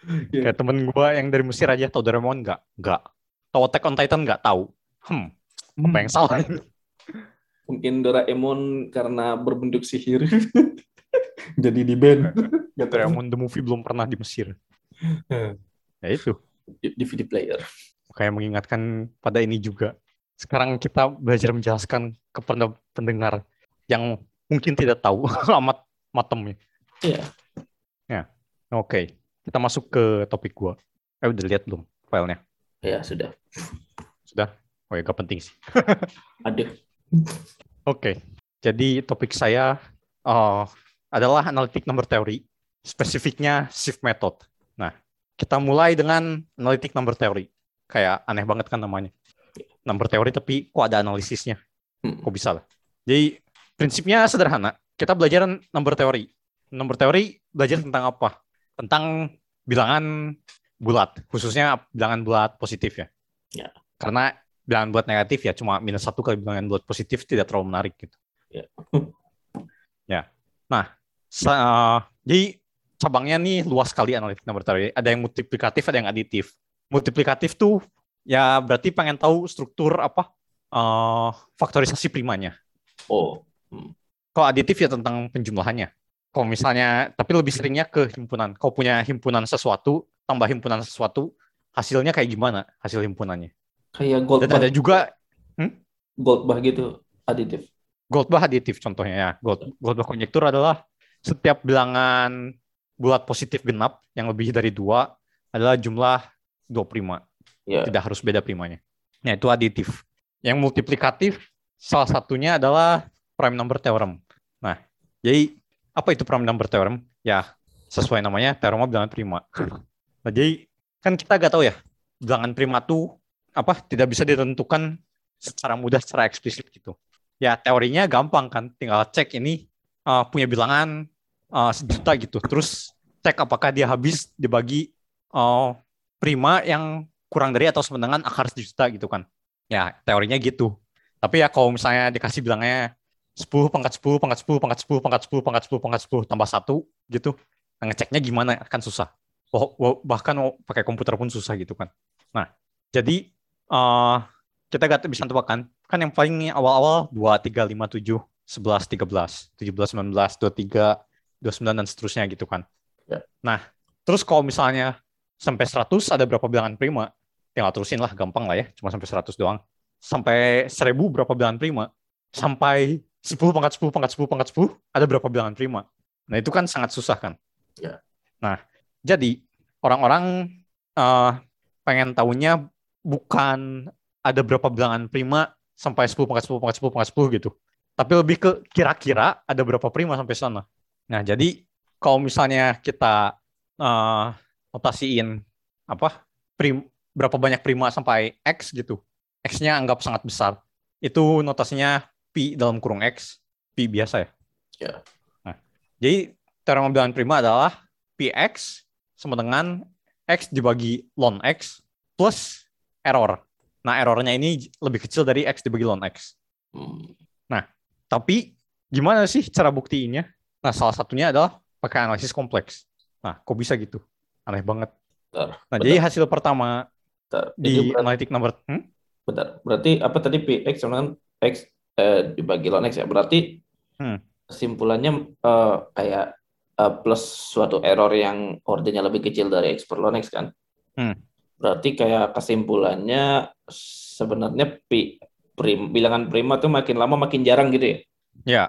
Iya. kayak temen gue yang dari Mesir aja tahu Doraemon nggak? Nggak. Tahu Attack on Titan nggak? Tahu hmm. Apa yang salah? Mungkin Doraemon karena berbentuk sihir. Jadi di band. Doraemon the movie belum pernah di Mesir ya itu DVD player kayak mengingatkan pada ini juga. Sekarang kita belajar menjelaskan kepada pendengar yang mungkin tidak tahu amat matem ya. Iya. Oke, kita masuk ke topik gua. Eh udah lihat belum filenya? ya sudah Sudah? Oh ya gak penting sih. ada Oke, jadi topik saya eh, adalah analitik number theory, spesifiknya shift method. Nah, kita mulai dengan analitik number theory. Kayak aneh banget kan namanya. Number theory tapi kok ada analisisnya? Hmm. Kok bisa lah? Jadi prinsipnya sederhana. Kita belajar number theory. Number theory belajar tentang apa? Tentang bilangan bulat, khususnya bilangan bulat positif ya. Ya. Karena bilangan bulat negatif ya cuma minus satu kali bilangan bulat positif tidak terlalu menarik gitu. Ya. ya. Nah, sa- jadi cabangnya nih luas sekali analitik number theory. Ada yang multiplikatif, ada yang aditif. Multiplikatif tuh ya berarti pengen tahu struktur apa eh, faktorisasi primanya. oh Kalau aditif ya tentang penjumlahannya. Kalau misalnya, tapi lebih seringnya ke himpunan. Kalau punya himpunan sesuatu, tambah himpunan sesuatu, hasilnya kayak gimana hasil himpunannya. kayak gold Dan ada juga Goldbach gitu aditif. Goldbach aditif contohnya ya. Gold, Goldbach konjektur adalah setiap bilangan bulat positif genap yang lebih dari dua adalah jumlah dua prima. Ya. Tidak harus beda primanya. Nah, itu aditif. Yang multiplikatif salah satunya adalah prime number theorem. Nah, jadi apa itu prime number theorem? Ya, sesuai namanya teorema bilangan prima. Nah, jadi kan kita gak tahu ya, bilangan prima tuh apa tidak bisa ditentukan secara mudah secara eksplisit gitu. Ya, teorinya gampang kan, tinggal cek ini uh, punya bilangan uh, sejuta gitu. Terus cek apakah dia habis dibagi uh, prima yang kurang dari atau sama dengan akar sejuta gitu kan. Ya, teorinya gitu. Tapi ya kalau misalnya dikasih bilangnya 10 pangkat 10 pangkat 10 pangkat 10 pangkat 10 pangkat 10 pangkat 10 tambah 1 gitu. Nah, ngeceknya gimana kan susah. Bahkan mau pakai komputer pun susah gitu kan. Nah, jadi uh, kita gak bisa tebakan. Kan yang paling awal-awal 2, 3, 5, 7, 11, 13, 17, 19, 23, 29, dan seterusnya gitu kan. Ya. Nah, terus kalau misalnya sampai 100 ada berapa bilangan prima? Tinggal terusin lah, gampang lah ya. Cuma sampai 100 doang. Sampai 1000 berapa bilangan prima? Sampai 10 pangkat 10 pangkat 10 pangkat 10 ada berapa bilangan prima? Nah, itu kan sangat susah kan? Ya. Nah, jadi orang-orang uh, pengen tahunya bukan ada berapa bilangan prima sampai 10 pangkat 10 pangkat 10 pangkat 10 gitu. Tapi lebih ke kira-kira ada berapa prima sampai sana. Nah, jadi kalau misalnya kita uh, notasiin apa prim, berapa banyak prima sampai x gitu, x-nya anggap sangat besar. Itu notasinya pi dalam kurung x, pi biasa ya. Ya. Nah, jadi teorema bilangan prima adalah px sama dengan x dibagi ln x plus error. Nah, errornya ini lebih kecil dari x dibagi ln x. Hmm. Nah, tapi gimana sih cara buktiinnya? Nah, salah satunya adalah pakai analisis kompleks. Nah, kok bisa gitu? Aneh banget. Bentar, Nah, bentar, jadi hasil pertama bentar. Itu di berarti, analytic number hmm? bentar. Berarti apa tadi PX sama dengan X eh, dibagi ln X ya? Berarti Hmm. kesimpulannya eh, kayak eh, plus suatu error yang ordernya lebih kecil dari X per ln X kan? Hmm. Berarti kayak kesimpulannya sebenarnya pi prim, bilangan prima tuh makin lama makin jarang gitu ya? Ya,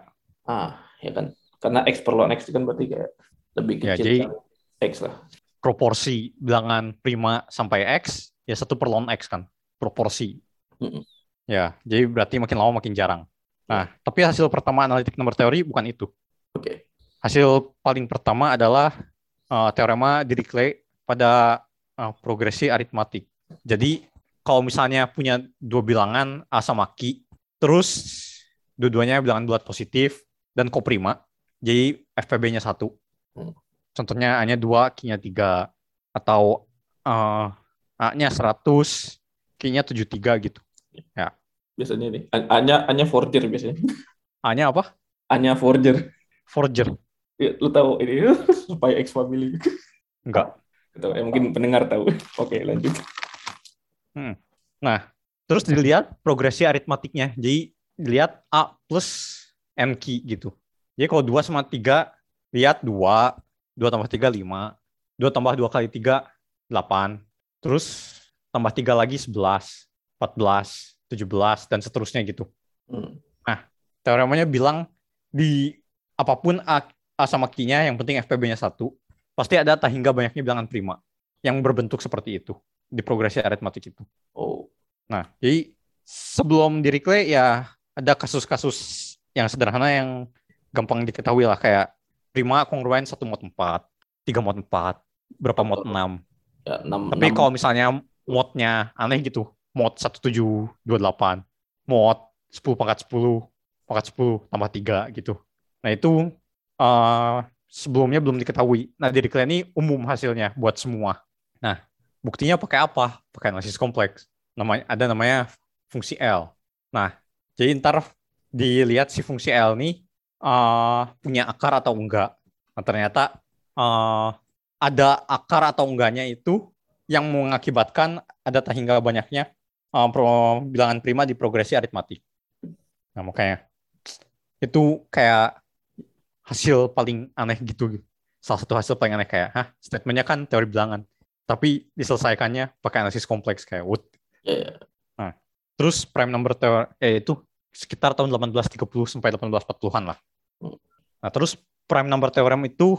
Ah, ya kan. Karena X per ln X itu kan berarti kayak lebih Ya, kecil jadi- dari X lah. proporsi bilangan prima sampai x ya satu per ln x kan, proporsi. Mm-mm. Ya, jadi berarti makin lama makin jarang. Nah, tapi hasil pertama analitik number teori bukan itu. Oke. Hasil paling pertama adalah uh, teorema Dirichlet pada uh, progresi aritmatik. Jadi kalau misalnya punya dua bilangan A sama Q, terus dua-duanya bilangan bulat positif dan koprima, jadi FPB-nya satu. Hmm. Contohnya A-nya 2, Q-nya 3. Atau uh, A-nya 100, Q-nya 73 gitu. Biasanya nih. A-nya A-nya forger biasanya. A-nya apa? A-nya forger. Forger. Ya, lu tahu ini supaya X family. Enggak. Tahu, ya, mungkin pendengar tahu. Oke, lanjut. Nah, terus dilihat progresi aritmatiknya. Jadi dilihat A plus MQ gitu. Jadi kalau 2 sama 3, lihat 2, 2 tambah 3, 5. 2 tambah 2 kali 3, 8. Terus tambah 3 lagi 11, 14, 17, dan seterusnya gitu. Hmm. Teoremanya bilang di apa pun A, A sama Q-nya, yang penting FPB-nya 1, pasti ada tak hingga banyaknya bilangan prima yang berbentuk seperti itu di progresi aritmatik itu. Oh, Nah, jadi sebelum Dirichlet ya ada kasus-kasus yang sederhana yang gampang diketahui lah kayak prima kongruen 1 mod 4, 3 mod 4, berapa mod 6. ya 6 Tapi kalau misalnya modnya aneh gitu, mod 1728, mod 10 pangkat 10, pangkat 10 tambah 3 gitu. Nah, itu eh, sebelumnya belum diketahui. Nah, Dirichlet ini umum hasilnya buat semua. Nah, buktinya pakai apa? Pakai analisis kompleks. Namanya ada namanya fungsi L. Nah, jadi ntar dilihat si fungsi L ini eh, punya akar atau enggak. Nah, ternyata eh, ada akar atau enggaknya itu yang mengakibatkan ada tak hingga banyaknya eh, pro- bilangan prima di progresi aritmatik. Nah, makanya itu kayak hasil paling aneh gitu. Salah satu hasil paling aneh kayak, hah, statementnya kan teori bilangan. Tapi diselesaikannya pakai analisis kompleks kayak what? ya, ya. Terus prime number teorem eh, itu sekitar tahun 1830 sampai 1840-an lah. Nah, terus prime number theorem itu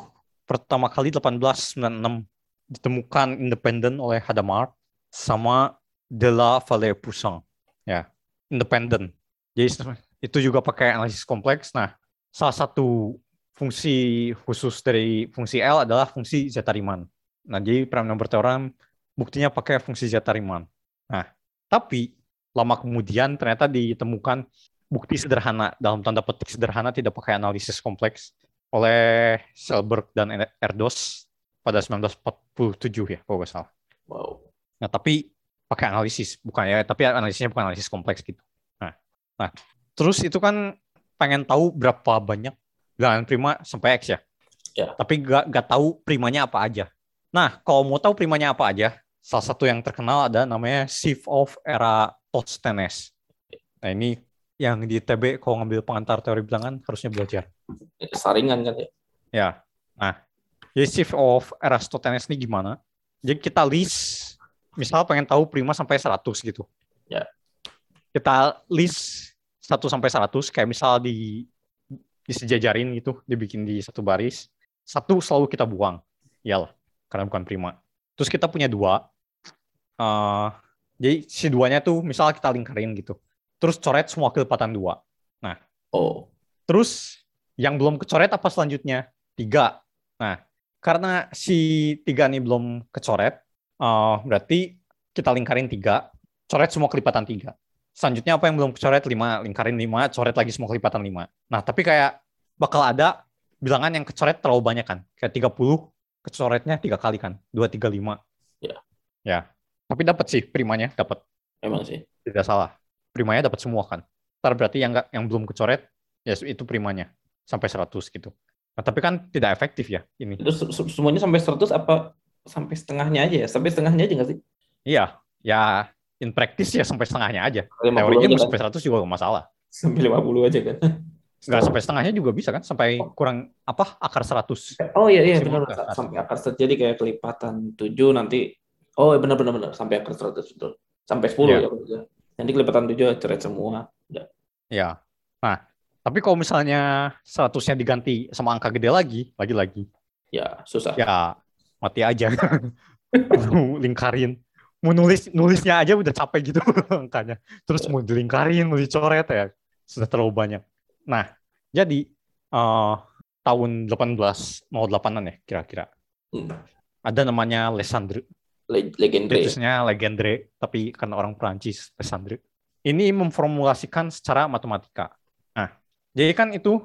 pertama kali 1896 ditemukan independen oleh Hadamard sama De La Valle-Poisson. Ya, independen. Jadi itu juga pakai analisis kompleks. Nah, salah satu fungsi khusus dari fungsi L adalah fungsi zeta Riemann. Nah, jadi prime number theorem buktinya pakai fungsi zeta Riemann. Nah, tapi lama kemudian ternyata ditemukan bukti sederhana dalam tanda petik sederhana tidak pakai analisis kompleks oleh Selberg dan Erdos pada 1947 ya kalau nggak salah. Wow. Nah tapi pakai analisis bukan ya tapi analisisnya bukan analisis kompleks gitu. Nah, nah terus itu kan pengen tahu berapa banyak bilangan prima sampai X ya. Ya. Tapi gak, gak tahu primanya apa aja. Nah, kalau mau tahu primanya apa aja, salah satu yang terkenal ada namanya Shift of Eratosthenes. Nah, ini yang di TB kalau ngambil pengantar teori bilangan harusnya belajar. Saringan kan ya? Ya. Nah, jadi Shift of Eratosthenes ini gimana? Jadi kita list, misal pengen tahu prima sampai 100 gitu. Ya. Kita list 1 sampai 100 kayak misal di disejajarin gitu, dibikin di satu baris. Satu selalu kita buang. Iyalah, karena bukan prima. Terus kita punya dua. Uh, jadi si duanya tuh misal kita lingkarin gitu. Terus coret semua kelipatan dua. Nah, oh. Terus yang belum kecoret apa selanjutnya? Tiga. Nah, karena si tiga ini belum kecoret, uh, berarti kita lingkarin tiga, coret semua kelipatan tiga. Selanjutnya apa yang belum kecoret? 5, lingkarin 5, coret lagi semua kelipatan 5. Nah, tapi kayak bakal ada bilangan yang kecoret terlalu banyak kan. Kayak 30, kecoretnya tiga kali kan. 2, 3, 5. Ya. Ya. Tapi dapat sih primanya, dapat. Emang sih. Tidak salah. Primanya dapat semua kan. Ntar berarti yang gak, yang belum kecoret, ya itu primanya. Sampai 100 gitu. Nah, tapi kan tidak efektif ya ini. Itu semuanya sampai 100 apa sampai setengahnya aja ya? Sampai setengahnya aja nggak sih? Iya, ya in practice ya sampai setengahnya aja. Teorinya kan? sampai 100 juga gak masalah. Sampai 50 aja kan. Enggak sampai setengahnya juga bisa kan sampai kurang apa akar 100. Oh iya iya benar sampai akar 100 jadi kayak kelipatan 7 nanti oh iya, benar benar benar sampai akar 100 betul. Sampai 10 ya. ya. Nanti kelipatan 7 cerai semua. Udah. Ya. Nah, tapi kalau misalnya 100-nya diganti sama angka gede lagi, lagi-lagi. Ya, susah. Ya, mati aja. lingkarin mau nulis nulisnya aja udah capek gitu angkanya. Terus mau dilingkarin, mau dicoret ya sudah terlalu banyak. Nah, jadi uh, tahun 1808-an ya kira-kira. Hmm. Ada namanya Lesandre. Le legendre. Legendre, tapi karena orang Prancis Lesandre. Ini memformulasikan secara matematika. Nah, jadi kan itu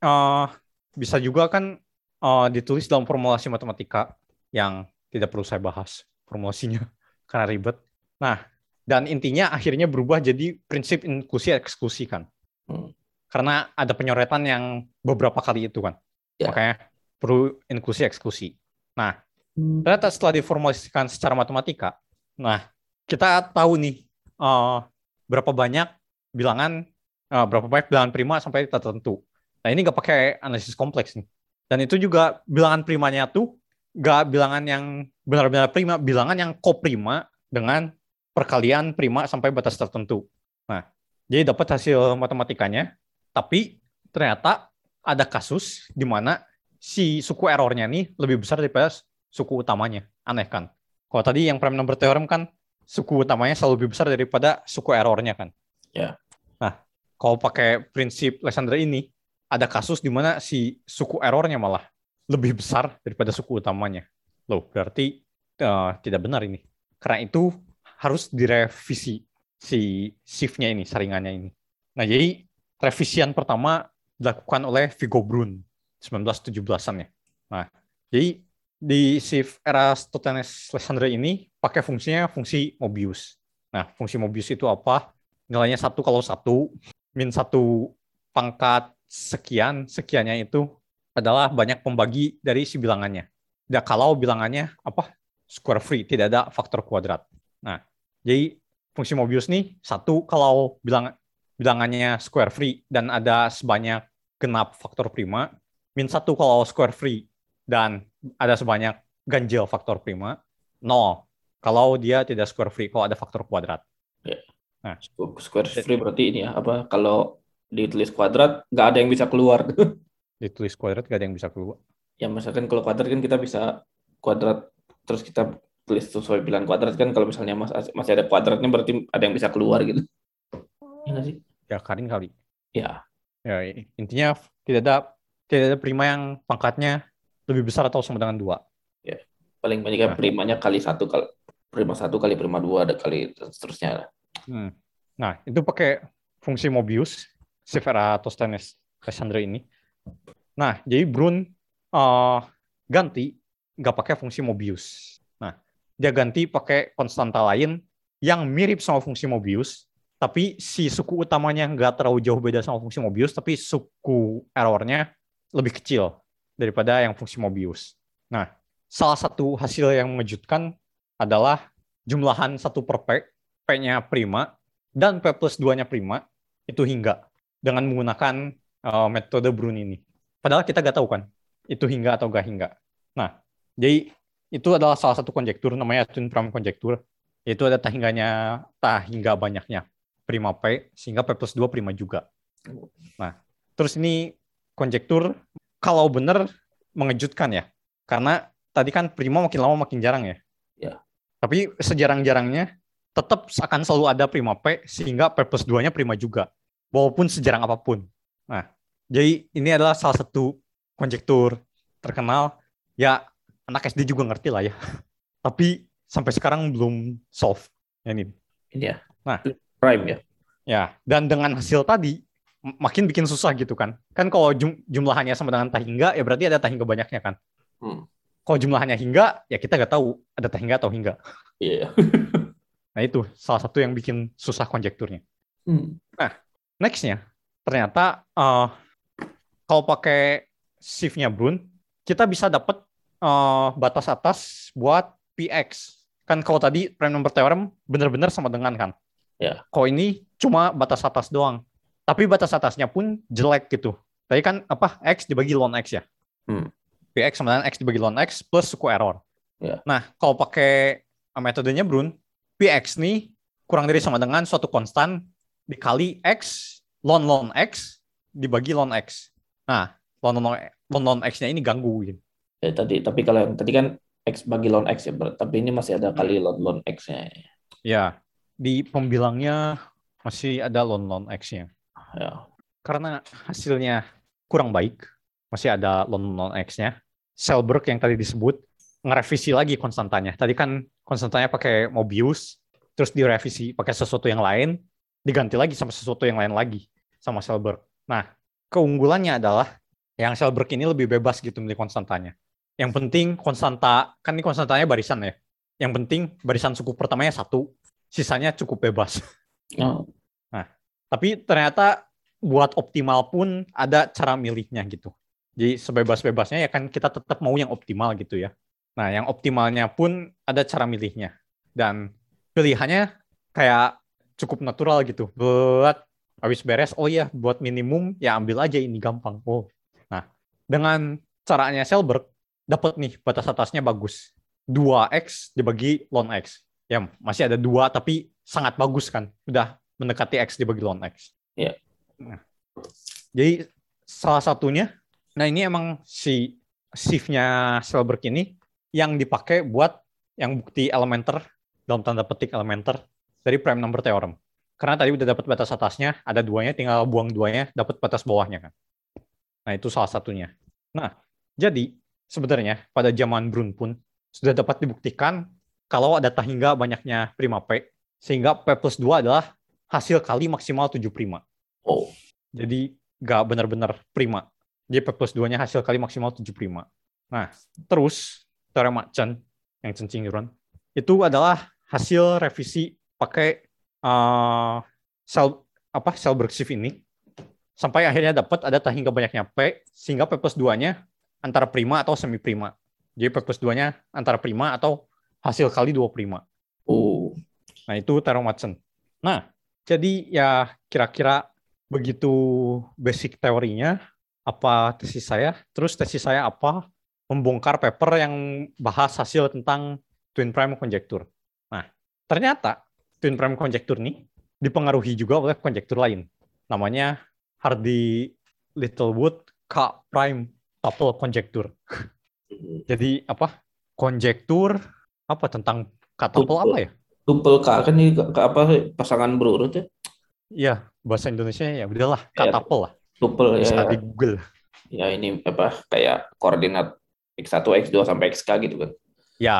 uh, bisa juga kan uh, ditulis dalam formulasi matematika yang tidak perlu saya bahas formulasinya karena ribet. Nah, dan intinya akhirnya berubah jadi prinsip inklusi eksklusi kan. Hmm. Karena ada penyoretan yang beberapa kali itu kan. Ya. Makanya perlu inklusi eksklusi. Nah. Ternyata setelah diformulasikan secara matematika, nah kita tahu nih uh, berapa banyak bilangan uh, berapa banyak bilangan prima sampai tertentu. Nah ini nggak pakai analisis kompleks nih. Dan itu juga bilangan primanya tuh nggak bilangan yang benar-benar prima, bilangan yang koprima dengan perkalian prima sampai batas tertentu. Nah, jadi dapat hasil matematikanya, tapi ternyata ada kasus di mana si suku errornya ini lebih besar daripada suku utamanya. Aneh kan? Kalau tadi yang prime number theorem kan suku utamanya selalu lebih besar daripada suku errornya kan? Ya. Nah, kalau pakai prinsip Alexander ini, ada kasus di mana si suku errornya malah lebih besar daripada suku utamanya. Loh, berarti uh, tidak benar ini. Karena itu harus direvisi si shift-nya ini, saringannya ini. Nah, jadi revisian pertama dilakukan oleh Vigo Brun 1917-an ya. Nah, jadi di shift era Eratosthenes Alexandre ini pakai fungsinya fungsi Mobius. Nah, fungsi Mobius itu apa? Nilainya satu kalau satu, min satu pangkat sekian, sekiannya itu adalah banyak pembagi dari si bilangannya. Ya, kalau bilangannya apa square free, tidak ada faktor kuadrat. Nah, jadi fungsi Mobius nih satu kalau bilang bilangannya square free dan ada sebanyak genap faktor prima, min satu kalau square free dan ada sebanyak ganjil faktor prima, nol kalau dia tidak square free kalau ada faktor kuadrat. Yeah. Nah. Square free berarti ini ya, apa kalau ditulis kuadrat nggak ada yang bisa keluar. Ditulis kuadrat nggak ada yang bisa keluar. Ya misalkan kalau kuadrat kan kita bisa kuadrat terus kita tulis sesuai bilang kuadrat kan kalau misalnya mas, masih ada kuadratnya berarti ada yang bisa keluar gitu. Ya sih? Ya karin kali. Ya. Ya intinya tidak ada tidak ada prima yang pangkatnya lebih besar atau sama dengan dua. Ya paling banyak nah. primanya kali satu kali prima satu kali prima dua ada kali seterusnya. Hmm. Nah itu pakai fungsi Mobius Severa Tostanes Cassandra ini. Nah jadi Brun uh, ganti nggak pakai fungsi Mobius. Nah dia ganti pakai konstanta lain yang mirip sama fungsi Mobius tapi si suku utamanya nggak terlalu jauh beda sama fungsi Mobius, tapi suku errornya lebih kecil daripada yang fungsi Mobius. Nah, salah satu hasil yang mengejutkan adalah jumlahan satu per P, P-nya prima, dan P plus 2-nya prima, itu hingga dengan menggunakan uh, metode Brun ini. Padahal kita nggak tahu kan, itu hingga atau nggak hingga. Nah, jadi itu adalah salah satu konjektur namanya twin prime konjektur, yaitu ada tahingganya tahingga banyaknya prima P, sehingga P plus 2 prima juga. Nah, terus ini konjektur kalau benar mengejutkan ya. Karena tadi kan prima makin lama makin jarang ya. Ya. Tapi sejarang-jarangnya tetap akan selalu ada prima P sehingga P plus 2-nya prima juga. Walaupun sejarang apa pun. Nah, jadi ini adalah salah satu konjektur terkenal. Ya, anak SD juga ngerti lah ya. Tapi sampai sekarang belum solve. Ya, ini. Ini ya. Nah, prime ya. Ya, dan dengan hasil tadi makin bikin susah gitu kan. Kan kalau jum jumlahannya sama dengan tahingga ya berarti ada tahingga banyaknya kan. Hmm. Kalau jumlahannya hingga ya kita nggak tahu ada tahingga atau hingga. Iya. Yeah. nah itu salah satu yang bikin susah konjekturnya. Hmm. Nah, nextnya ternyata uh, kalau pakai shift-nya Brun, kita bisa dapat uh, batas atas buat PX. Kan kalau tadi prime number theorem benar-benar sama dengan kan. Ya. Kok ini cuma batas atas doang. Tapi batas atasnya pun jelek gitu. Tadi kan apa x dibagi ln x ya. Hmm. Px sama dengan x dibagi ln x plus suku error. Ya. Nah, kalau pakai metodenya Brun, Px nih kurang dari sama dengan suatu konstan dikali x ln ln x dibagi ln x. Nah, ln ln, ln, ln x-nya ini ganggu gitu. Ya, tadi tapi kalau yang tadi kan x bagi ln x ya, tapi ini masih ada kali ln ln x-nya. Ya, di pembilangnya masih ada lon lon X-nya. Ya. Karena hasilnya kurang baik, masih ada lon lon X-nya. Selberg yang tadi disebut ngerevisi lagi konstantanya. Tadi kan konstantanya pakai Mobius, terus direvisi pakai sesuatu yang lain, diganti lagi sama sesuatu yang lain lagi sama Selberg. Nah, keunggulannya adalah yang Selberg ini lebih bebas gitu milih konstantanya. Yang penting konstanta, kan ini konstantanya barisan ya. Yang penting barisan suku pertamanya satu, sisanya cukup bebas. Oh. Tapi ternyata buat optimal pun ada cara milihnya gitu. Jadi sebebas-bebasnya ya kan kita tetap mau yang optimal gitu ya. Nah, yang optimalnya pun ada cara milihnya. Dan pilihannya kayak cukup natural gitu. Buat habis beres, oh ya buat minimum ya ambil aja ini gampang. Oh. Nah, dengan caranya Selberg dapat nih batas atasnya bagus. 2x dibagi ln x ya masih ada dua tapi sangat bagus kan udah mendekati x dibagi lawan x. Ya nah, jadi salah satunya nah ini emang si shift-nya Selberg ini yang dipakai buat yang bukti elementer dalam tanda petik elementer dari prime number theorem. Karena tadi udah dapat batas atasnya ada duanya tinggal buang duanya dapat batas bawahnya kan. Nah itu salah satunya. Nah jadi sebenarnya pada zaman Brun pun sudah dapat dibuktikan kalau ada hingga banyaknya prima P, sehingga P plus 2 adalah hasil kali maksimal 7 prima. Oh. Jadi nggak benar-benar prima. Jadi P plus 2-nya hasil kali maksimal 7 prima. Nah, terus teorema Chen, yang Chen Yuran, itu adalah hasil revisi pakai uh, sel apa Selberg shift ini sampai akhirnya dapat ada hingga banyaknya P sehingga P plus 2-nya antara prima atau semi prima. Jadi P plus 2-nya antara prima atau hasil kali dua prima. Oh. Nah, itu Taro Watson. Nah, jadi ya kira-kira begitu basic teorinya apa tesis saya. Terus tesis saya apa? Membongkar paper yang bahas hasil tentang twin prime conjecture. Nah, ternyata twin prime conjecture ini dipengaruhi juga oleh konjektur lain. Namanya Hardy Littlewood K prime tuple conjecture. Jadi apa? Konjektur apa tentang K tuple apa ya? Tuple K kan ini K, K apa pasangan berurut ya? Iya, bahasa Indonesia ya udahlah K Ya. tuple lah. Tuple Bisa ya. di Google. Ya ini apa kayak koordinat x1, x2 sampai xk gitu kan. Ya.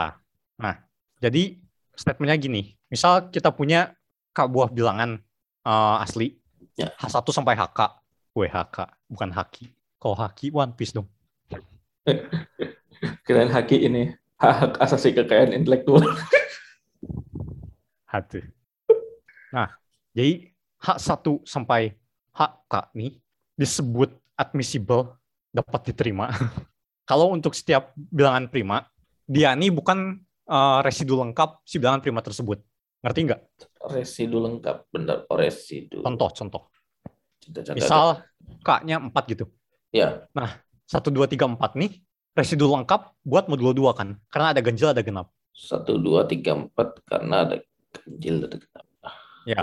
Nah, jadi statementnya gini. Misal kita punya K buah bilangan eh, asli. Ya. H1 sampai HK. WHK, bukan Haki. Kalau Haki One Piece dong. Kirain haki ini hak asasi kekayaan intelektual. Hati. Nah, jadi H1 sampai HK nih disebut admissible, dapat diterima. Kalau untuk setiap bilangan prima, dia nih bukan eh, residu lengkap si bilangan prima tersebut. Ngerti nggak? Residu lengkap, bener. Oh, residu. Contoh, contoh. Contoh-contoh. Misal K-nya 4 gitu. Ya, 1, 2, 3, 4 nih, residu lengkap buat modulo 2 kan. Karena ada ganjil, ada genap. satu, dua, tiga, empat karena ada ada genap. Ya.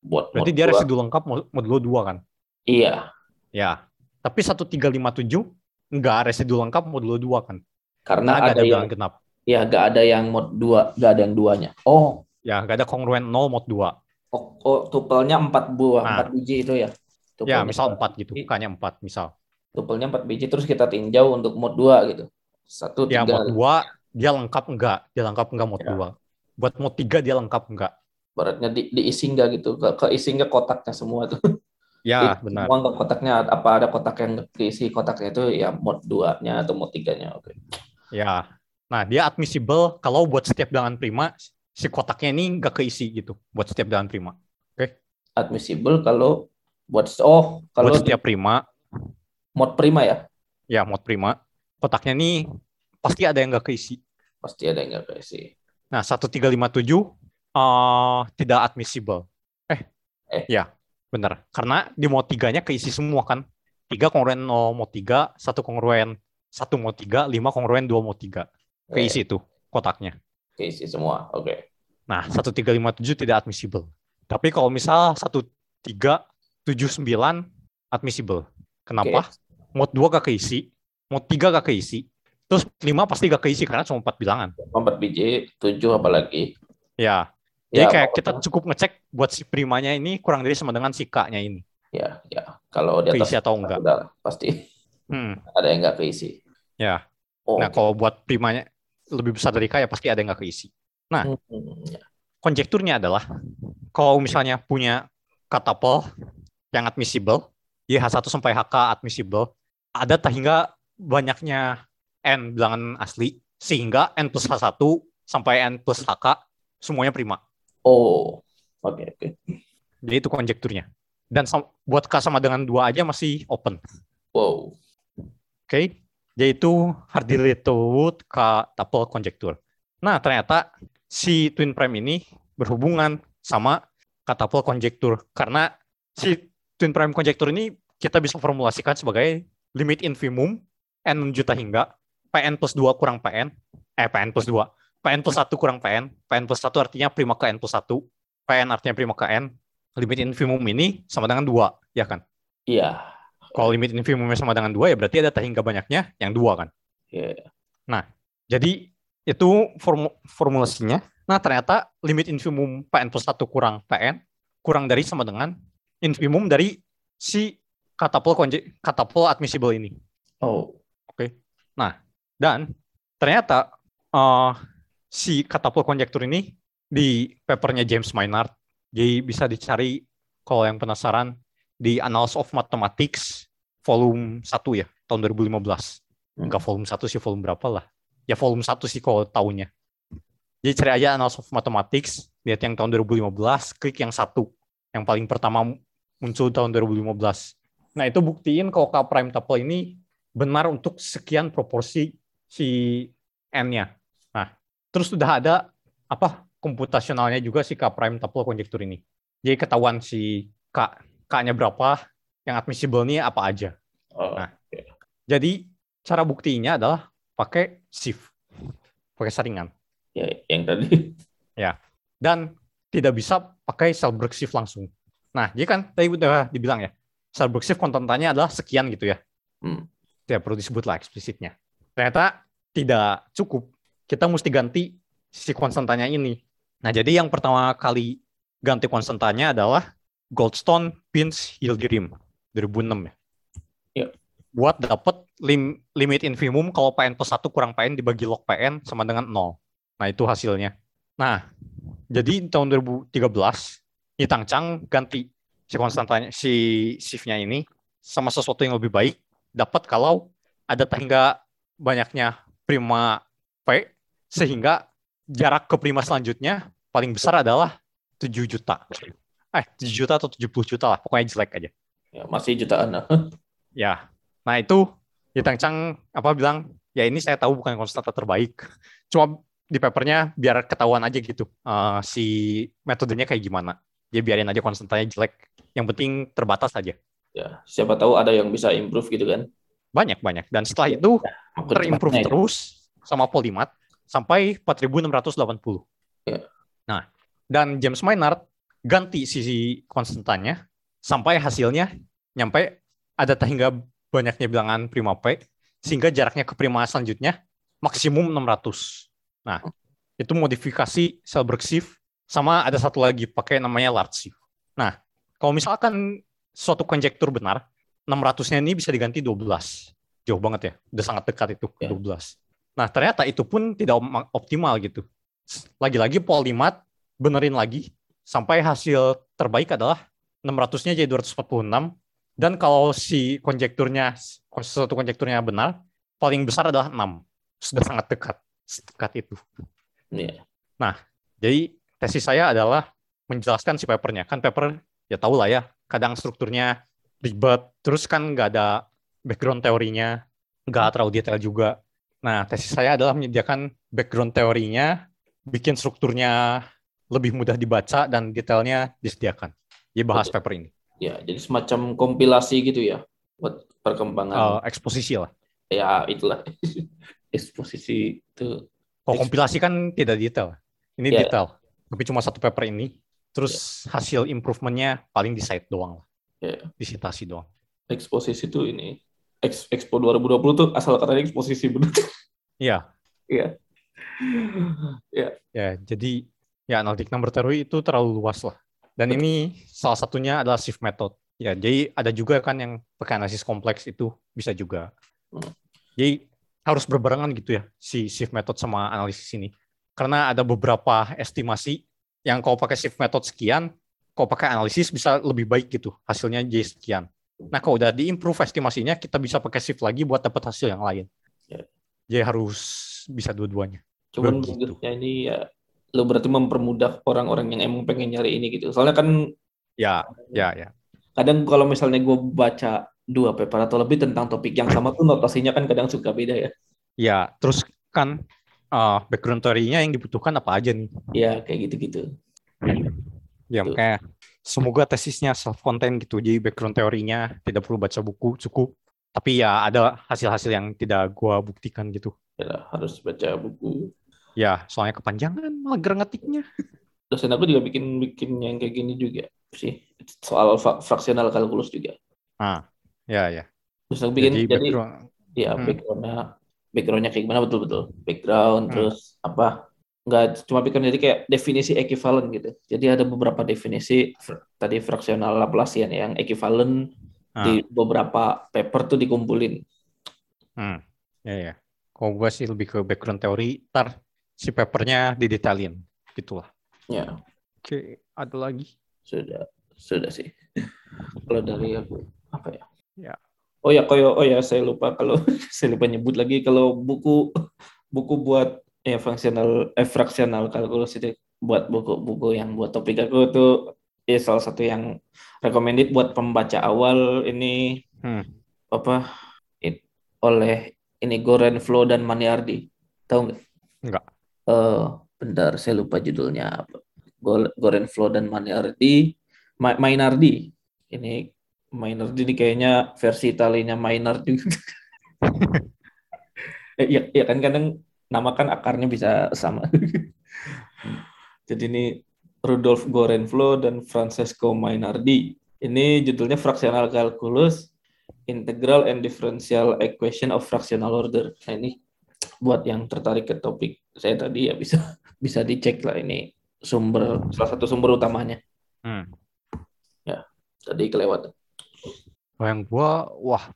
Buat Berarti dia dua. residu lengkap mo- modulo 2 kan. Iya, Ya. Tapi 1, 3, 5, 7 enggak residu lengkap modulo 2 kan. karena Karena ada, ada yang genap. ya gak ada yang mod dua, gak ada yang duanya. Oh, Ya, nggak ada kongruen 0 mod 2. oh, oh tupelnya empat buah, Nah. empat biji itu ya. Ya, Tupelnya misal empat 4 gitu. K-nya 4 misal. Tupelnya empat biji terus kita tinjau untuk mod dua gitu. Satu, Ya, tiga. mod 2 dia lengkap enggak? Dia lengkap enggak mod Ya. 2? Buat mod 3 dia lengkap enggak? Baratnya di, diisi nggak gitu, ke, keisi nggak kotaknya semua tuh. Ya, benar. Semua nggak kotaknya, apa ada kotak yang keisi kotaknya itu ya mod 2-nya atau mod 3-nya. Oke. Ya. Nah, dia admissible kalau buat setiap bilangan prima si kotaknya ini nggak keisi gitu buat setiap bilangan prima. Admissible kalau buat oh kalau buat setiap prima, mod prima ya ya mod prima, kotaknya nih pasti ada yang nggak keisi. pasti ada yang nggak keisi. Nah, 1357 eh tidak admissible. Eh, Eh. ya, benar. Karena di mod 3-nya keisi semua kan. 3 kongruen 0 mod 3, 1 kongruen 1 mod 3, 5 kongruen 2 mod 3. Keisi itu kotaknya. Keisi semua. Oke. Nah, 1357 tidak admissible. Tapi kalau misal 1379 admissible. Kenapa? Mod 2 gak keisi, mod 3 gak keisi, terus 5 pasti gak keisi karena cuma 4 bilangan. Empat biji, tujuh apalagi. Ya, jadi Ya, kayak kita cukup ngecek buat si primanya ini kurang dari sama dengan si K-nya ini. Ya, ya. Kalau di atas Keisi atau enggak. udah pasti Hmm, ada yang nggak keisi. ya. Oh, Nah, kalau buat primanya lebih besar dari K ya pasti ada yang gak keisi. hmm, ya. Konjekturnya adalah kalau misalnya punya katapel yang admissible, YH1 sampai HK admissible, ada tak hingga banyaknya N bilangan asli, sehingga N plus H1 sampai N plus HK semuanya prima. Oh, oke oke. Jadi itu konjekturnya. Dan buat K sama dengan dua aja masih open. Wow. Oke, yaitu Hardy Littlewood K tuple konjektur. Nah, ternyata si twin prime ini berhubungan sama K tuple konjektur karena si twin prime konjektur ini kita bisa formulasikan sebagai limit infimum n juta hingga pn plus 2 kurang pn eh pn plus 2 pn plus 1 kurang pn pn plus 1 artinya prima ke n plus 1 pn artinya prima ke n limit infimum ini sama dengan 2 ya kan Iya. kalau limit infimumnya sama dengan dua ya berarti ada tak hingga banyaknya yang dua kan. Iya. Jadi itu formu- formulasinya. Nah ternyata limit infimum PN plus 1 kurang PN kurang dari sama dengan infimum dari si katapel konje, katapel admissible ini. Oh, Dan ternyata eh, si katapel konjektur ini di papernya James Maynard. Jadi bisa dicari kalau yang penasaran di Annals of Mathematics volume 1 ya, tahun 2015. Enggak volume 1 sih, volume berapa lah. Ya volume 1 sih kalau tahunnya. Jadi cari aja Annals of Mathematics, lihat yang tahun 2015, klik yang satu. Yang paling pertama muncul tahun 2015. Nah itu buktiin kalau K prime tuple ini benar untuk sekian proporsi si n-nya. Nah, terus sudah ada apa komputasionalnya juga si K prime tuple konjektur ini. Jadi ketahuan si K K-nya berapa, yang admissible nih apa aja. oh. Nah. Jadi cara buktinya adalah pakai shift, pakai saringan. ya yang tadi. Dan tidak bisa pakai Selbrecht shift langsung. Nah, jadi kan tadi udah dibilang ya, Selbrecht shift konstantannya adalah sekian gitu ya. Hmm. Tidak perlu disebut lah eksplisitnya. Ternyata tidak cukup. Kita mesti ganti si konstantanya ini. Nah, jadi yang pertama kali ganti konstantanya adalah Goldstone Pins Yildirim 2006 ya. Iya. Buat dapat lim, limit infimum kalau PN plus 1 kurang PN dibagi log PN sama dengan 0. Nah, itu hasilnya. Nah, jadi tahun 2013 Yitang Chang ganti si konstantanya si shift-nya ini sama sesuatu yang lebih baik dapat kalau ada tangga banyaknya prima P sehingga jarak ke prima selanjutnya paling besar adalah 7 juta. Eh, 7 juta atau 70 juta lah, pokoknya jelek aja. Ya, masih jutaan. lah. Ya. Nah, itu Yitang Chang apa bilang, ya ini saya tahu bukan konstanta terbaik. Cuma di papernya biar ketahuan aja gitu eh, si metodenya kayak gimana. Dia biarin aja konstantanya jelek. Yang penting terbatas aja. ya, siapa tahu ada yang bisa improve gitu kan. Banyak banyak. Dan setelah itu Terimprove cepatnya, terus sama Polymath sampai 4680. Ya. Nah, dan James Maynard ganti sisi konstantannya sampai hasilnya nyampe ada hingga banyaknya bilangan prima P sehingga jaraknya ke prima selanjutnya maksimum 600. Nah, itu modifikasi Selbrecht shift sama ada satu lagi pakai namanya large shift. Nah, kalau misalkan suatu konjektur benar, 600-nya ini bisa diganti 12. Jauh banget ya, udah sangat dekat itu Ya. 12. Nah, ternyata itu pun tidak optimal gitu. Lagi-lagi Polymath benerin lagi sampai hasil terbaik adalah 600-nya jadi 246 dan kalau si konjekturnya suatu konjekturnya benar, paling besar adalah 6. Sudah sangat dekat, dekat itu. Iya. Jadi tesis saya adalah menjelaskan si papernya. Kan paper ya tahu lah ya, kadang strukturnya ribet, terus kan nggak ada background teorinya, nggak terlalu detail juga. Nah, tesis saya adalah menyediakan background teorinya, bikin strukturnya lebih mudah dibaca dan detailnya disediakan. Jadi bahas Betul. paper ini. Ya, jadi semacam kompilasi gitu ya buat perkembangan. Eh, eksposisi lah. Ya, itulah. Eksposisi itu. Kalau Eks- kompilasi kan tidak detail. Ini Ya. detail. Tapi cuma satu paper ini. Terus hasil improvementnya paling di site doang lah. Ya. Di citasi doang. Eksposisi itu ini. Ex- Expo 2020 tuh asal katanya eksposisi bener. Iya. Iya. Ya, Ya, jadi ya analitik number theory itu terlalu luas lah. Dan ini salah satunya adalah shift method. Ya, jadi ada juga kan yang pakai analisis kompleks itu bisa juga. Hmm. Jadi harus berbarengan gitu ya si shift method sama analisis ini. Karena ada beberapa estimasi yang kalau pakai shift method sekian, kalau pakai analisis bisa lebih baik gitu hasilnya jadi sekian. Nah, kalau udah diimprove estimasinya, kita bisa pakai shift lagi buat dapat hasil yang lain. Ya. Jadi harus bisa dua-duanya. cuman Begitu. bagusnya ini ya lo berarti mempermudah orang-orang yang emang pengen nyari ini gitu. Soalnya kan Ya, ya, ya. kadang kalau misalnya gue baca dua paper atau lebih tentang topik yang sama tuh notasinya kan kadang suka beda ya. Ya, terus kan uh, background teorinya yang dibutuhkan apa aja nih? Ya kayak gitu-gitu. Ya, Betul. makanya semoga tesisnya self content gitu. Jadi background teorinya tidak perlu baca buku cukup. Tapi ya ada hasil-hasil yang tidak gua buktikan gitu. Ya, harus baca buku. Ya, soalnya kepanjangan mager ngetiknya. Dosen aku juga bikin bikin yang kayak gini juga sih. Soal fraksional kalkulus juga. Ah, ya, ya. Terus aku bikin Jadi jadi, background ya Hmm. backgroundnya backgroundnya kayak gimana betul-betul. Background Hmm. terus apa? Nggak cuma background jadi kayak definisi ekivalen gitu. Jadi ada beberapa definisi tadi fraksional Laplacian yang ekivalen ah, di beberapa paper tuh dikumpulin. hmm, ya, ya. Kalau gua sih lebih ke background teori, ntar si papernya didetailin. Gitulah. Ya, Oke, ada lagi? sudah sudah sih. Kalau dari aku apa ya? Ya. Oh ya, koyo oh ya saya lupa kalau saya lupa nyebut lagi kalau buku buku buat ya fungsional eh fraksional kalkulus itu buat buku-buku yang buat topik aku tuh ya salah satu yang recommended buat pembaca awal ini Hmm. apa it- oleh ini Goren Flo dan Maniardi. Tahu nggak? Enggak. Eh, bentar, saya lupa judulnya apa. Go- Goren Flo dan Mainardi, Ma- Mainardi. Ini Mainardi ini kayaknya versi Italianya Maynard juga. Iya, iya kan kadang nama kan akarnya bisa sama. Jadi ini Rudolf Gorenflo dan Francesco Mainardi. Ini judulnya Fractional Calculus, Integral and Differential Equation of Fractional Order. Nah ini buat yang tertarik ke topik saya tadi ya bisa bisa dicek lah ini sumber salah satu sumber utamanya. Hmm. Ya, tadi kelewat. Oh, yang gua, wah,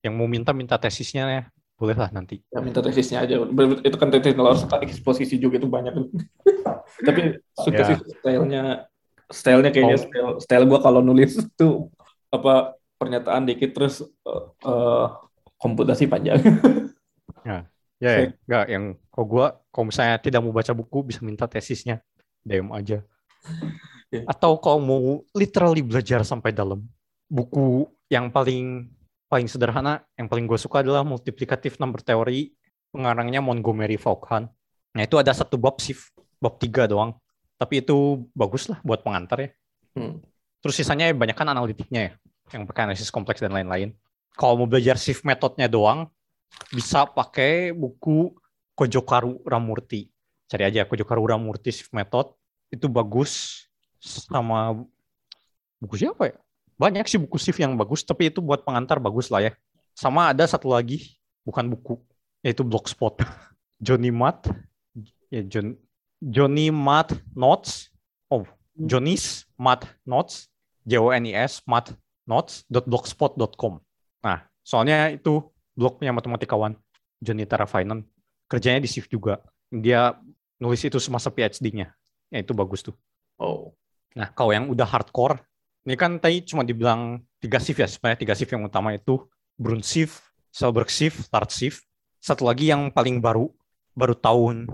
yang mau minta minta tesisnya ya, boleh lah nanti. Ya minta tesisnya aja. Itu kan tesis harus eksposisi juga itu banyak. Tapi suka Ya. sih stylenya stylenya kayaknya Oh. style style gua kalau nulis tuh apa pernyataan dikit terus eh, eh, komputasi panjang. Ya, ya, enggak yang kalau gua kalau misalnya tidak mau baca buku bisa minta tesisnya, DM aja. Ya. Atau kalau mau literally belajar sampai dalam, buku yang paling paling sederhana, yang paling gue suka adalah multiplicative number theory, pengarangnya Montgomery Vaughan. Nah itu ada satu bab shift, bab tiga doang. Tapi itu bagus lah buat pengantar ya. Hmm. Terus sisanya banyak kan analitiknya ya, yang pakai analisis kompleks dan lain-lain. Kalau mau belajar shift metodenya doang, bisa pakai buku Kojokaru Ramurti. Cari aja Kojokaru Ramurti shift method, itu bagus. Sama buku siapa ya? Banyak sih buku shift yang bagus, tapi itu buat pengantar bagus lah ya. Sama ada satu lagi, bukan buku, yaitu Blogspot. Johnny Matt, ya John, Johnny Matt Notes, oh Johnny's Math Notes, J O N I S Math Notes blogspot.com. Nah, soalnya itu blognya matematikawan Johnny Tarafainan, kerjanya di Shift juga. Dia nulis itu semasa PhD-nya. Ya itu bagus tuh. Oh. Nah, kalau yang udah hardcore, ini kan tadi cuma dibilang tiga shift ya, sebenarnya tiga shift yang utama itu Brun shift, Selberg shift, Tart shift. Satu lagi yang paling baru, baru tahun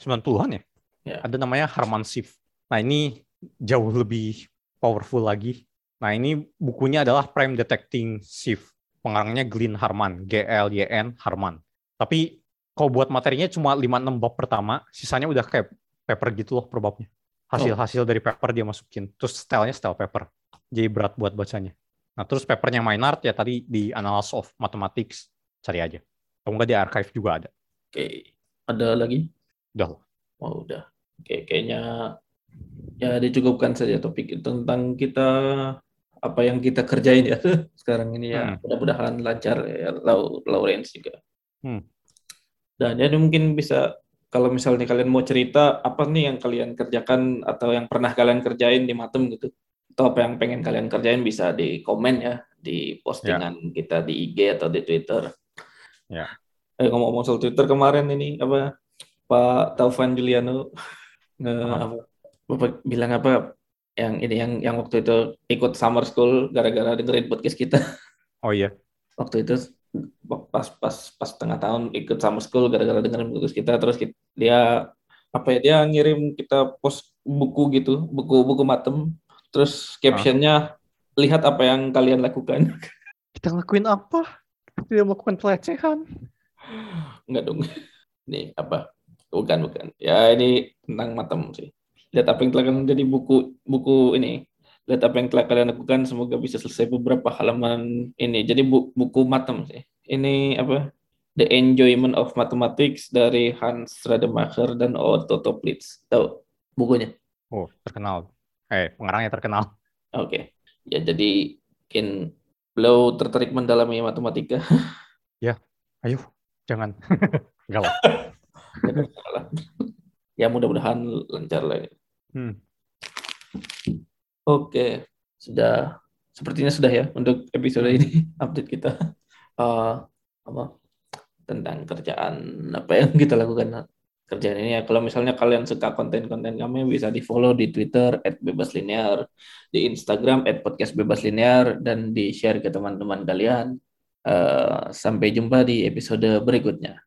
90-an ya, Ya. ada namanya Harman shift. Nah, ini jauh lebih powerful lagi. Nah, ini bukunya adalah Prime Detecting Shift. Pengarangnya Glyn Harman, G-L-Y-N Harman. Tapi kalau buat materinya cuma 5-6 bab pertama, sisanya udah kayak paper gitu loh per babnya. Hasil-hasil dari paper dia masukin. Terus stylenya style paper. Jadi berat buat bacanya. Nah, terus papernya Maynard ya tadi di Annals of Mathematics. Cari aja. Kalau nggak di archive juga ada. Oke. Ada lagi? Udah. Oh, udah. Oke, kayaknya ya dicukupkan saja topik tentang kita apa yang kita kerjain ya sekarang ini ya. Hmm. Mudah-mudahan lancar ya Lawrence juga. Hmm. Dan ya mungkin bisa kalau misalnya kalian mau cerita apa nih yang kalian kerjakan atau yang pernah kalian kerjain di Matem gitu. Atau apa yang pengen kalian kerjain bisa di komen ya di postingan kita di IG atau di Twitter. Ya. Eh, ngomong-ngomong soal Twitter kemarin ini apa Pak Taufan Juliano nge Apa? apa Bapak bilang apa yang ini yang yang waktu itu ikut summer school gara-gara dengerin podcast kita Oh iya. waktu itu pas pas pas tengah tahun ikut summer school gara-gara dengerin podcast kita terus kita, dia apa ya dia ngirim kita post buku gitu buku-buku matem terus captionnya lihat apa yang kalian lakukan Kita ngelakuin apa? Kita tidak melakukan pelecehan. Enggak dong. Ini apa? Bukan, bukan. Ya ini tentang matem sih. Lihat apa yang telah kalian jadi buku buku ini. Lihat apa yang telah kalian lakukan. Semoga bisa selesai beberapa halaman ini. Jadi bu, buku matem sih. Ini apa? The Enjoyment of Mathematics dari Hans Rademacher dan Otto Toplitz. Tahu bukunya? Oh, terkenal. Eh, pengarangnya terkenal. Oke. Ya jadi mungkin beliau tertarik mendalami matematika. Ayo, jangan. Enggak lah. ya mudah-mudahan lancar lah ini. Hmm. Oke, sudah sepertinya sudah ya untuk episode ini update kita Eh, apa tentang kerjaan apa yang kita lakukan kerjaan ini ya. Kalau misalnya kalian suka konten-konten kami bisa di follow di Twitter @bebaslinear, di Instagram @podcastbebaslinear dan di share ke teman-teman kalian. Eh, sampai jumpa di episode berikutnya.